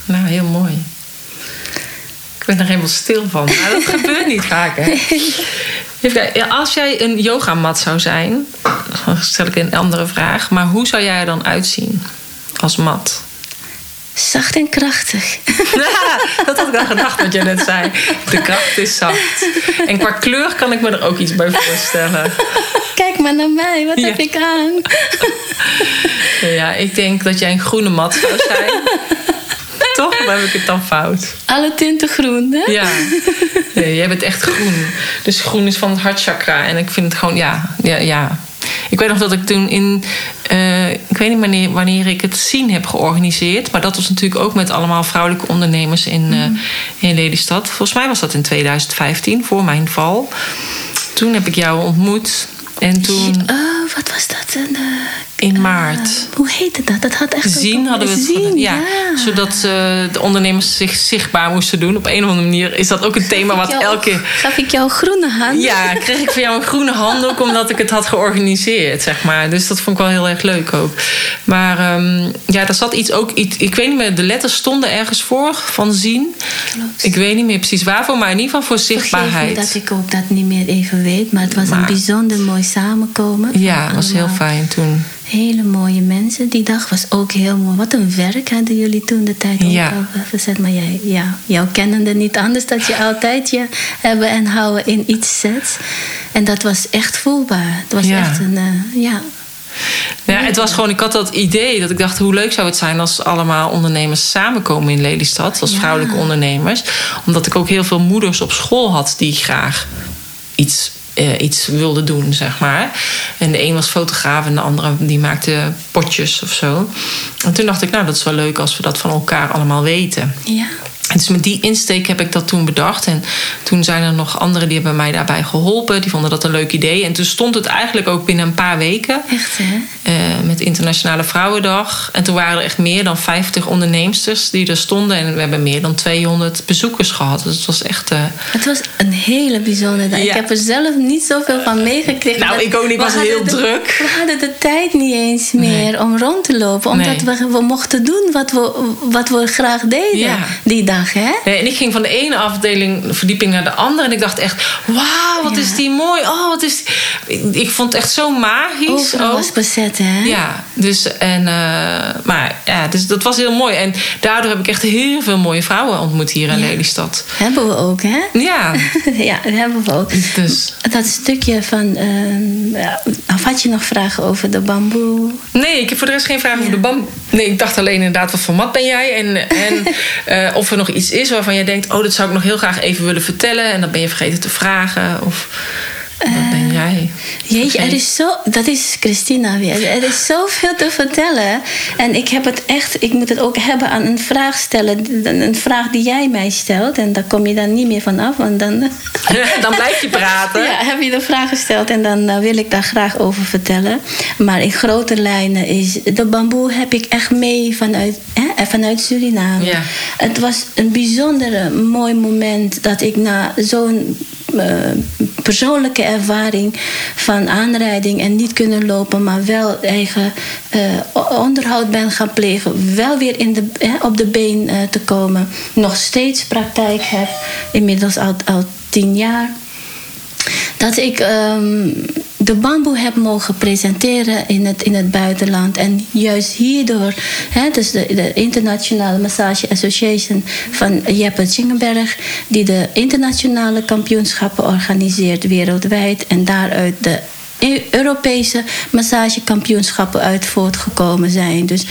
nou heel mooi. Ik ben er helemaal stil van. Maar dat gebeurt niet vaak, hè? Ja, Als jij een yogamat zou zijn, dan stel ik een andere vraag. Maar hoe zou jij er dan uitzien als mat? Zacht en krachtig. dat had ik al gedacht wat jij net zei. De kracht is zacht. En qua kleur kan ik me er ook iets bij voorstellen. Kijk maar naar mij, wat Ja. heb ik aan? Ja, ik denk dat jij een groene mat zou zijn. Of heb ik het dan fout? Alle tinten groen, hè? Ja, nee, jij bent echt groen. Dus groen is van het hartchakra. En ik vind het gewoon, ja, ja, ja. Ik weet nog dat ik toen in, eh, ik weet niet wanneer, wanneer ik het zien heb georganiseerd. Maar dat was natuurlijk ook met allemaal vrouwelijke ondernemers in, eh, in Lelystad. Volgens mij was dat in 2015, voor mijn val. Toen heb ik jou ontmoet. En toen Oh, wat was dat? Een, eh, in maart. eh, hoe heette dat? Dat had echt Zien hadden we het Zien, ja, ja. Zodat eh, de ondernemers zich zichtbaar moesten doen. Op een of andere manier is dat ook een thema wat Jou- elke Gaf ik jou groene hand? Ja, kreeg ik van jou een groene handdoek omdat ik het had georganiseerd, zeg maar. Dus dat vond ik wel heel erg leuk ook. Maar ehm, ja, er zat iets ook. Iets, ik weet niet meer, de letters stonden ergens voor van zien. Ik weet niet meer precies waarvoor, maar in ieder geval voor zichtbaarheid. dat ik ook dat niet meer even weet. Maar het was Maar- een bijzonder mooi samenkomen. Ja, Van was heel fijn toen. Hele mooie mensen. Die dag was ook heel mooi. Wat een werk hadden jullie toen de tijd ook Ja. verzet. Maar jij, ja, jou kennende niet anders dat je altijd je hebben en houden in iets zet. En dat was echt voelbaar. Het was Ja. echt een, eh, ja, Ja, het was gewoon, ik had dat idee dat ik dacht, hoe leuk zou het zijn als allemaal ondernemers samenkomen in Lelystad, als Ja. vrouwelijke ondernemers. Omdat ik ook heel veel moeders op school had die graag iets, eh, iets wilden doen, zeg maar. En de een was fotograaf en de andere die maakte potjes of zo. En toen dacht ik, nou, dat is wel leuk als we dat van elkaar allemaal weten. ja. Dus met die insteek heb ik dat toen bedacht. En toen zijn er nog anderen die hebben mij daarbij geholpen. Die vonden dat een leuk idee. En toen stond het eigenlijk ook binnen een paar weken. Echt, hè? Uh, met Internationale Vrouwendag. En toen waren er echt meer dan 50 onderneemsters die er stonden. En we hebben meer dan 200 bezoekers gehad. Dus het was echt... Uh... Het was een hele bijzondere dag. Ja. Ik heb er zelf niet zoveel van meegekregen. Nou, ik ook niet. Was heel de, druk. We hadden de tijd niet eens meer nee. om rond te lopen. Omdat nee. we, we mochten doen wat we, wat we graag deden Ja. die dag, hè? Nee, en ik ging van de ene afdeling, verdieping naar de andere. En ik dacht echt, wauw, wat Ja. is die mooi. Oh, wat is ik, ik vond het echt zo magisch. Overal ook. was bezet, hè? Ja, dus, en, eh, maar ja, dus dat was heel mooi. En daardoor heb ik echt heel veel mooie vrouwen ontmoet hier in Ja. Lelystad. Hebben we ook, hè? Ja, ja, dat hebben we ook. dus. Dat stukje van... ehm, of had je nog vragen over de bamboe? Nee, ik heb voor de rest geen vragen Ja. over de bam. Nee, ik dacht alleen inderdaad, wat voor mat ben jij? En, en eh, of er nog iets is waarvan jij denkt... oh, dat zou ik nog heel graag even willen vertellen. En dan ben je vergeten te vragen. Of wat ben jij? Jeetje, er is zo... Dat is Christina weer. Er is zoveel te vertellen. En ik heb het echt... Ik moet het ook hebben aan een vraag stellen. Een vraag die jij mij stelt. En daar kom je dan niet meer van af. Want dan... dan blijf je praten. Ja, heb je de vraag gesteld en dan eh, wil ik daar graag over vertellen. Maar in grote lijnen is de bamboe heb ik echt mee vanuit, hè, vanuit Suriname. Ja. Het was een bijzondere mooi moment dat ik na zo'n eh, persoonlijke ervaring van aanrijding en niet kunnen lopen, maar wel eigen eh, onderhoud ben gaan plegen, wel weer in de, op de been eh, te komen, nog steeds praktijk heb, inmiddels al tien jaar dat ik ehm, de bamboe heb mogen presenteren in het, in het buitenland. En juist hierdoor, hè, dus de, de Internationale Massage Association van Jeppe Tjingenberg, die de internationale kampioenschappen organiseert wereldwijd en daaruit de Europese massagekampioenschappen uit voortgekomen zijn. Dus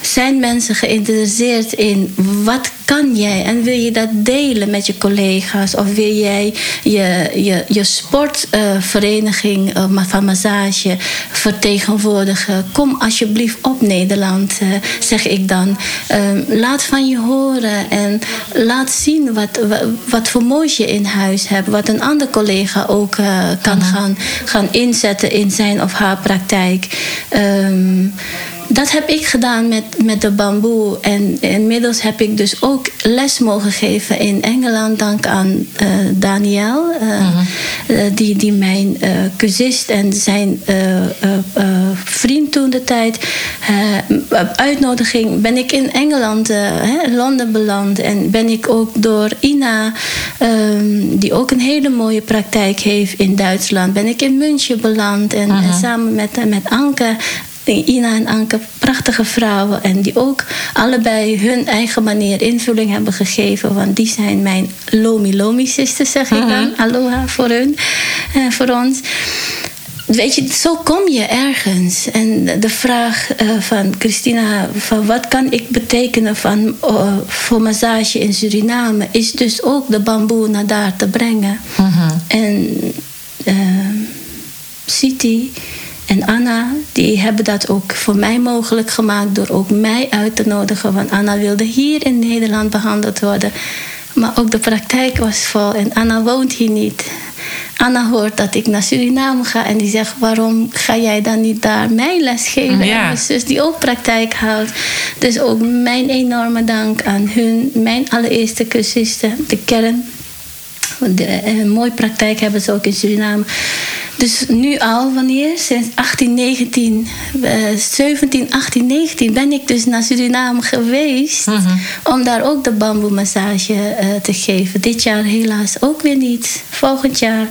zijn mensen geïnteresseerd in wat kan jij en wil je dat delen met je collega's of wil jij je, je, je sportvereniging eh, van massage vertegenwoordigen? Kom alsjeblieft op Nederland, eh, zeg ik dan. Ehm, laat van je horen en laat zien wat, wa- wat voor moois je in huis hebt, wat een ander collega ook eh, kan gaan, gaan inzetten in zijn of haar praktijk. Ehm, dat heb ik gedaan met, met de bamboe. En inmiddels heb ik dus ook les mogen geven in Engeland. Dank aan eh, Daniel, eh, eh, die, die mijn eh cursist en zijn eh, eh, eh, vriend toen de tijd. eh, uitnodiging ben ik in Engeland, eh, hè, Londen beland. En ben ik ook door Ina, ehm, die ook een hele mooie praktijk heeft in Duitsland, ben ik in München beland. En, en samen met, eh, met Anke Ina en Anke, prachtige vrouwen. En die ook allebei hun eigen manier invulling hebben gegeven. Want die zijn mijn Lomi Lomi sisters, zeg ik dan. Aloha voor hun, en voor ons. Weet je, zo kom je ergens. En de vraag eh, van Christina, van wat kan ik betekenen van, eh, voor massage in Suriname, is dus ook de bamboe naar daar te brengen. En eh, Siti en Anna, die hebben dat ook voor mij mogelijk gemaakt door ook mij uit te nodigen. Want Anna wilde hier in Nederland behandeld worden. Maar ook de praktijk was vol en Anna woont hier niet. Anna hoort dat ik naar Suriname ga en die zegt: Waarom ga jij dan niet daar mij les geven? Ja. En mijn zus die ook praktijk houdt. Dus ook mijn enorme dank aan hun, mijn allereerste cursisten, de kern de, eh, een mooie praktijk hebben ze ook in Suriname. Dus nu al, wanneer? Sinds 18, 19, eh, 17, 18, 19 ben ik dus naar Suriname geweest. Om daar ook de bamboemassage eh, te geven. Dit jaar helaas ook weer niet. Volgend jaar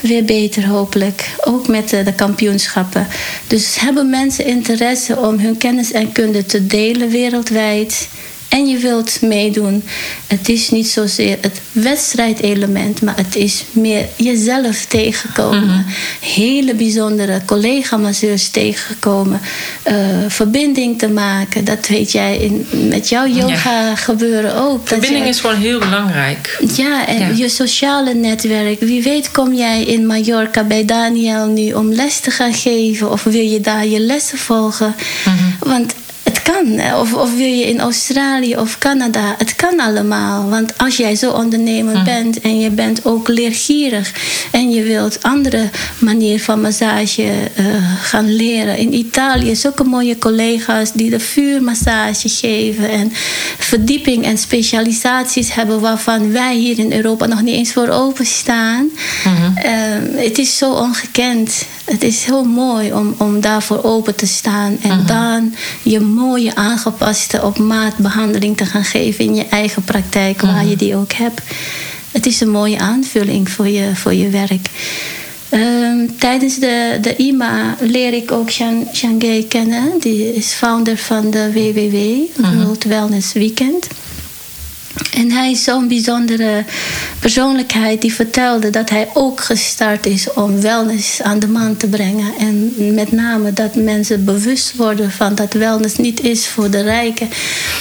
weer beter hopelijk. Ook met eh, de kampioenschappen. Dus hebben mensen interesse om hun kennis en kunde te delen wereldwijd en je wilt meedoen. Het is niet zozeer het wedstrijdelement, maar het is meer jezelf tegenkomen. Hele bijzondere collega-masseurs tegengekomen. eh, verbinding te maken. Dat weet jij in, met jouw yoga gebeuren ook. Verbinding jij- is gewoon heel belangrijk. ja, en Ja. je sociale netwerk. Wie weet kom jij in Mallorca bij Daniel nu om les te gaan geven. Of wil je daar je lessen volgen. Want het kan. Of, of wil je in Australië of Canada. Het kan allemaal. Want als jij zo ondernemer Mhm. bent en je bent ook leergierig en je wilt andere manier van massage eh, gaan leren. In Italië zulke mooie collega's die de vuurmassage geven en verdieping en specialisaties hebben waarvan wij hier in Europa nog niet eens voor openstaan. Eh, het is zo ongekend. Het is heel mooi om, om daarvoor open te staan en dan je mooie aangepaste op maat behandeling te gaan geven in je eigen praktijk, waar je die ook hebt. Het is een mooie aanvulling voor je, voor je werk. Ehm, tijdens de, de IMA leer ik ook Jean, Jean Gay kennen. Die is founder van de WWW, World Wellness Weekend. En hij is zo'n bijzondere persoonlijkheid die vertelde dat hij ook gestart is om wellness aan de man te brengen. En met name dat mensen bewust worden van dat wellness niet is voor de rijken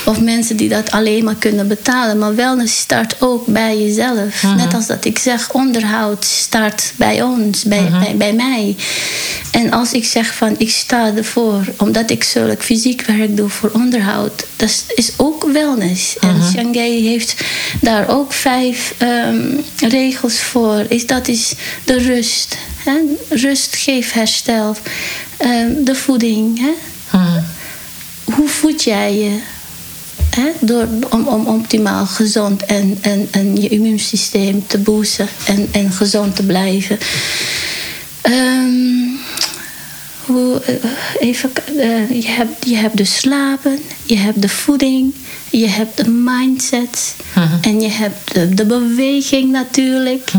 of mensen die dat alleen maar kunnen betalen. Maar wellness start ook bij jezelf. Net als dat ik zeg, onderhoud start bij ons, bij, bij, bij mij. En als ik zeg van ik sta ervoor, omdat ik zulk fysiek werk doe voor onderhoud, dat is ook wellness. En Shanghai heeft daar ook vijf ehm, regels voor. Is, dat is de rust. Hè? Rust geeft herstel. Ehm, de voeding. Hè? Hoe voed jij je? Hè? Door, om, om optimaal gezond en, en, en je immuunsysteem te boosten en, en gezond te blijven. Ehm, hoe, eh, even, eh, je, hebt, je hebt de slapen, je hebt de voeding, je hebt de mindset en je hebt de, de beweging natuurlijk.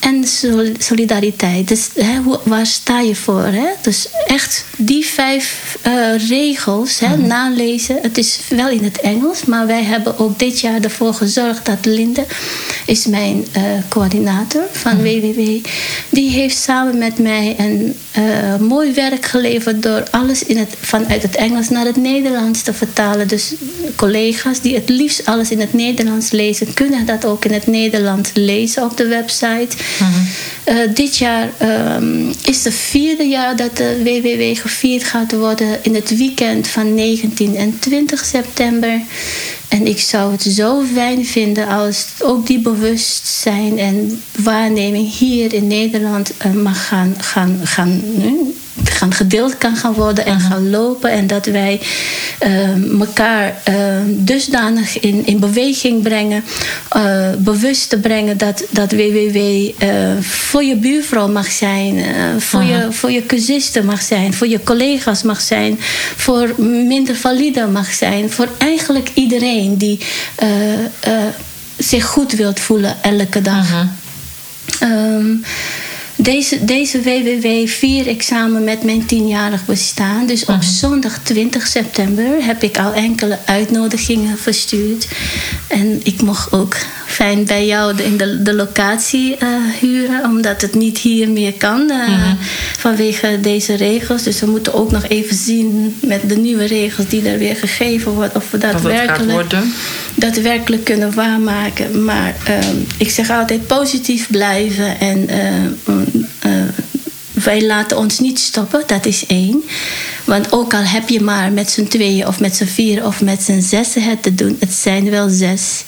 En sol- solidariteit. Dus hè, hoe- waar sta je voor? Hè? Dus echt die vijf eh, regels hè, nalezen. Het is wel in het Engels, maar wij hebben ook dit jaar ervoor gezorgd dat Linde, is mijn eh, coördinator van WWW, die heeft samen met mij een eh, mooi werk geleverd door alles in het, vanuit het Engels naar het Nederlands te vertalen. Dus collega's die het liefst alles in het Nederlands lezen, kunnen dat ook in het Nederlands lezen op de website. Eh, dit jaar ehm, is het vierde jaar dat de WWW gevierd gaat worden in het weekend van 19 en 20 september. En ik zou het zo fijn vinden als ook die bewustzijn en waarneming hier in Nederland eh, mag gaan, gaan, gaan, gaan gedeeld kan gaan worden en gaan lopen. En dat wij elkaar eh, dusdanig in, in beweging brengen, eh, bewust te brengen dat, dat WWW eh, voor je buurvrouw mag zijn, eh, voor, je, voor je cursisten mag zijn, voor je collega's mag zijn, voor minder valide mag zijn, voor eigenlijk iedereen die zich goed wilt voelen elke dag. Ehm, deze, deze WWW vier ik samen met mijn tienjarig bestaan. Dus op zondag 20 september heb ik al enkele uitnodigingen verstuurd. En ik mocht ook fijn bij jou in de, de locatie eh, huren, omdat het niet hier meer kan eh, vanwege deze regels. Dus we moeten ook nog even zien met de nieuwe regels die er weer gegeven worden, of we dat, Of het gaat werkelijk worden. daadwerkelijk kunnen waarmaken. Maar ehm, ik zeg altijd positief blijven. En eh, wij laten ons niet stoppen, dat is één. Want ook al heb je maar met z'n tweeën of met z'n vier of met z'n zessen het te doen, het zijn wel zes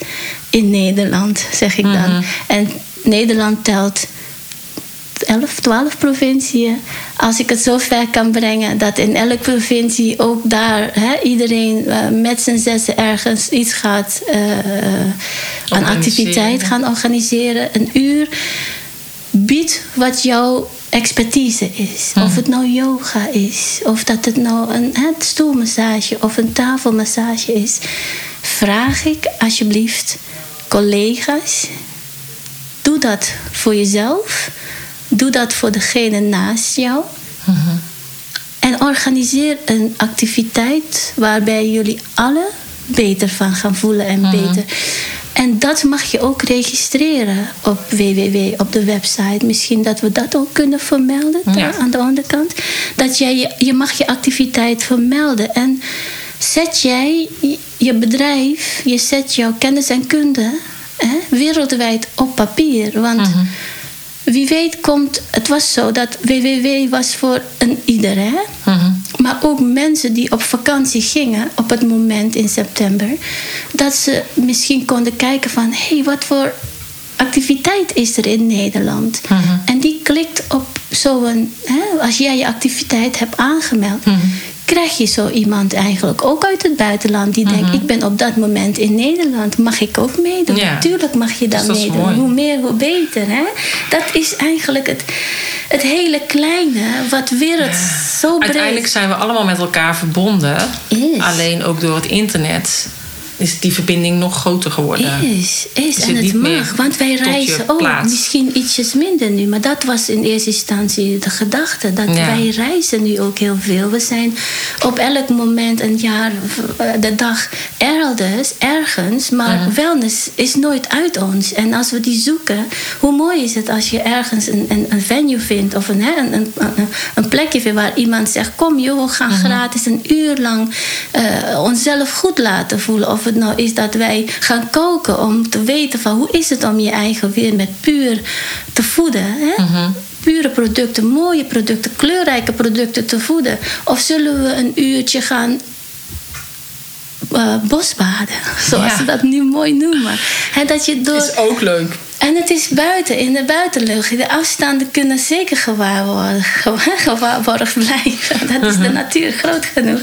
in Nederland, zeg ik dan. En Nederland telt 11, 12 provinciën. Als ik het zo ver kan brengen dat in elke provincie ook daar hè, iedereen eh, met z'n zessen ergens iets gaat eh, aan Organiseren. activiteit gaan organiseren. Een uur biedt wat jouw expertise is. Of het nou yoga is, of dat het nou een stoelmassage of een tafelmassage is. Vraag ik alsjeblieft collega's Doe dat voor jezelf. Doe dat voor degene naast jou. En organiseer een activiteit waarbij jullie alle beter van gaan voelen en beter. En dat mag je ook registreren op www, op de website. Misschien dat we dat ook kunnen vermelden Ja. aan de onderkant. Dat jij je, je mag je activiteit vermelden. En zet jij je bedrijf, je zet jouw kennis en kunde hè, wereldwijd op papier. Want wie weet komt, het was zo dat WWW was voor een ieder. Hè? Maar maar ook mensen die op vakantie gingen op het moment in september, dat ze misschien konden kijken van hé, hey, wat voor activiteit is er in Nederland? En die klikt op zo'n, als jij je activiteit hebt aangemeld, krijg je zo iemand eigenlijk ook uit het buitenland die denkt: ik ben op dat moment in Nederland, mag ik ook meedoen? Ja. Natuurlijk mag je dan Dus meedoen. Hoe meer, hoe beter. Hè? Dat is eigenlijk het, het hele kleine wat wereld zo breed Uiteindelijk zijn we allemaal met elkaar verbonden. Is. Alleen ook door het internet is die verbinding nog groter geworden. Is, is. En het mag, want wij reizen ook. Misschien ietsjes minder nu, maar dat was in eerste instantie de gedachte. Dat Ja. wij reizen nu ook heel veel. We zijn op elk moment, een jaar, eh, de dag elders, ergens. Maar Mhm. wellness is nooit uit ons. En als we die zoeken, hoe mooi is het als je ergens een, een, een venue vindt of een, hè, een, een, een- een plekje vindt waar iemand zegt: Kom joh, we gaan Mhm. gratis een uur lang eh, onszelf goed laten voelen. Of het nou is dat wij gaan koken om te weten van hoe is het om je eigen weer met puur te voeden. Hè? Mhm. Pure producten, mooie producten, kleurrijke producten te voeden. Of zullen we een uurtje gaan eh, bosbaden, zoals Ja. ze dat nu mooi noemen. Hè, dat je door... Is ook leuk. En het is buiten, in de buitenlucht. De afstanden kunnen zeker gewaarborgd, blijven. Dat is de natuur groot genoeg.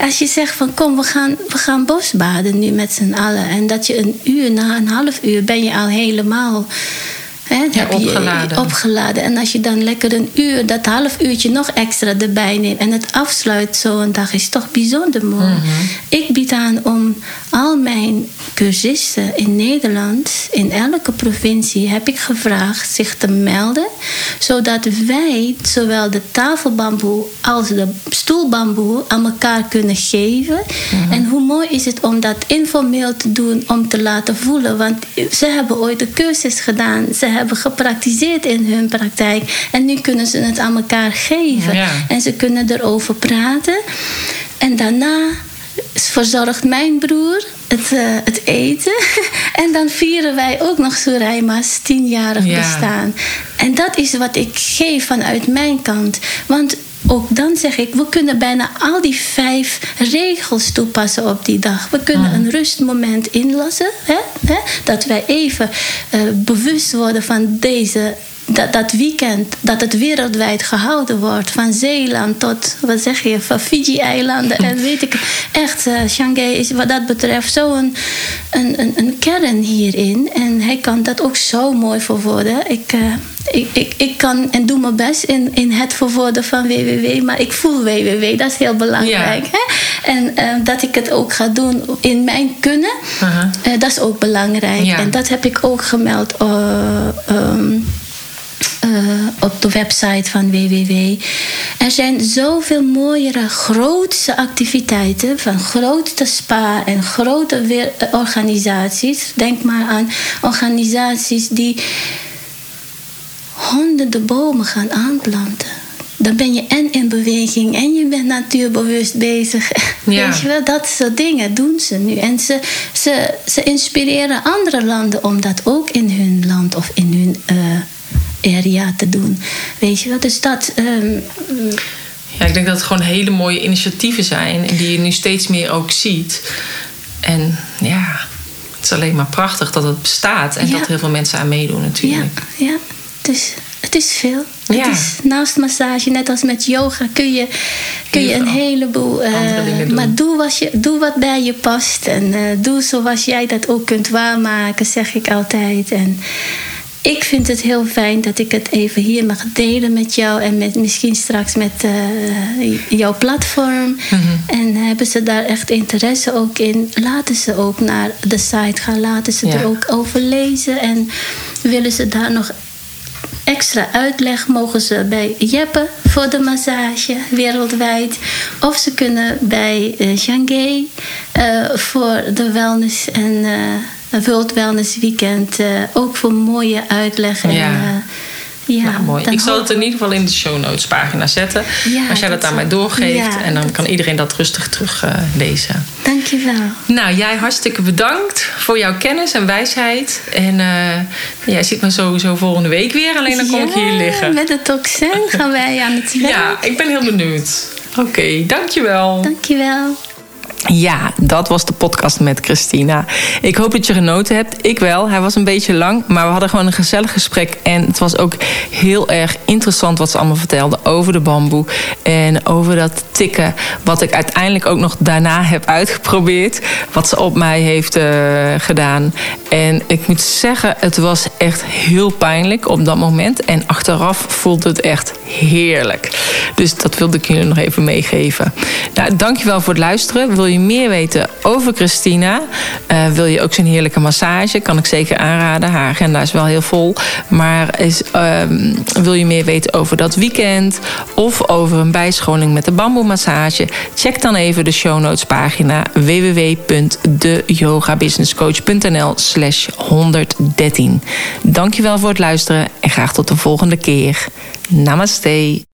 Als je zegt van kom, we gaan, we gaan bosbaden nu met z'n allen. En dat je een uur, na een half uur ben je al helemaal... Dan Ja, heb je opgeladen. opgeladen. En als je dan lekker een uur, dat half uurtje nog extra erbij neemt en het afsluit zo'n dag, is toch bijzonder mooi. Ik bied aan om al mijn cursisten in Nederland, in elke provincie, heb ik gevraagd zich te melden, zodat wij zowel de tafelbamboe als de stoelbamboe aan elkaar kunnen geven. En hoe mooi is het om dat informeel te doen, om te laten voelen. Want ze hebben ooit de cursus gedaan. Ze hebben gepraktiseerd in hun praktijk. En nu kunnen ze het aan elkaar geven. Ja. En ze kunnen erover praten. En daarna verzorgt mijn broer het, eh, het eten. en dan vieren wij ook nog Suraima's tienjarig Ja. bestaan. En dat is wat ik geef vanuit mijn kant. Want ook dan zeg ik, we kunnen bijna al die vijf regels toepassen op die dag. We kunnen een rustmoment inlassen. Hè? Hè? Dat wij even eh, bewust worden van deze. Dat, dat weekend, dat het wereldwijd gehouden wordt. Van Zeeland tot, wat zeg je, van Fiji-eilanden. En weet ik, echt, eh Shanghai is wat dat betreft zo'n een, een, een kern hierin. En hij kan dat ook zo mooi verwoorden. Ik, eh, ik, ik, ik kan en doe mijn best in, in het verwoorden van www. Maar ik voel www, dat is heel belangrijk. Hè? En eh, dat ik het ook ga doen in mijn kunnen, dat is ook belangrijk. Ja. En dat heb ik ook gemeld. eh, eh, op de website van WWW. Er zijn zoveel mooiere, grootste activiteiten van grote spa en grote weer- eh, organisaties. Denk maar aan organisaties die honderden bomen gaan aanplanten. Dan ben je en in beweging en je bent natuurbewust bezig. Ja. Weet je wel, dat soort dingen doen ze nu. En ze, ze, ze inspireren andere landen om dat ook in hun land of in hun eh, area te doen. Weet je wel, dus dat. ehm, Ja, ik denk dat het gewoon hele mooie initiatieven zijn. En die je nu steeds meer ook ziet. En ja, het is alleen maar prachtig dat het bestaat. En Ja. dat heel veel mensen aan meedoen ja, natuurlijk. ja, dus het is veel. Ja. Het is naast massage, net als met yoga, kun je, kun je een heleboel. doen. maar doe, wat je, doe wat bij je past. En eh, doe zoals jij dat ook kunt waarmaken, zeg ik altijd. En ik vind het heel fijn dat ik het even hier mag delen met jou. En met, misschien straks met eh, jouw platform. En hebben ze daar echt interesse ook in? Laten ze ook naar de site gaan. Laten ze Ja. er ook over lezen. En willen ze daar nog extra uitleg mogen ze bij Jeppe voor de massage wereldwijd. Of ze kunnen bij eh Shanghai eh, voor de wellness en World Wellness Weekend eh, ook voor mooie uitleg. En, Ja. eh, ja, nou, mooi. Ik zal het in ieder geval in de show notes pagina zetten. Ja, als jij dat dat aan mij doorgeeft. ja, en dan dat- kan iedereen dat rustig teruglezen. lezen. Dankjewel. Nou, jij hartstikke bedankt voor jouw kennis en wijsheid. En eh, jij ziet me sowieso volgende week weer. Alleen dan kom ik hier liggen. Met de toxin gaan wij aan het werk. Ja, ik ben heel benieuwd. Oké, dankjewel. Dankjewel. Ja, dat was de podcast met Christina. Ik hoop dat je genoten hebt. Ik wel. Hij was een beetje lang, maar we hadden gewoon een gezellig gesprek. En het was ook heel erg interessant wat ze allemaal vertelde over de bamboe. En over dat tikken, wat ik uiteindelijk ook nog daarna heb uitgeprobeerd. Wat ze op mij heeft uh, gedaan. En ik moet zeggen, het was echt heel pijnlijk op dat moment. En achteraf voelde het echt heerlijk. Dus dat wilde ik jullie nog even meegeven. Nou, dankjewel voor het luisteren. Wil je meer weten over Christina? Uh, wil je ook zo'n heerlijke massage? Kan ik zeker aanraden. Haar agenda is wel heel vol. Maar is, uh, wil je meer weten over dat weekend? Of over een bijscholing met de bamboemassage? Check dan even de show notes pagina www.deyogabusinesscoach.nl slash 113. Dankjewel voor het luisteren en graag tot de volgende keer. Namaste.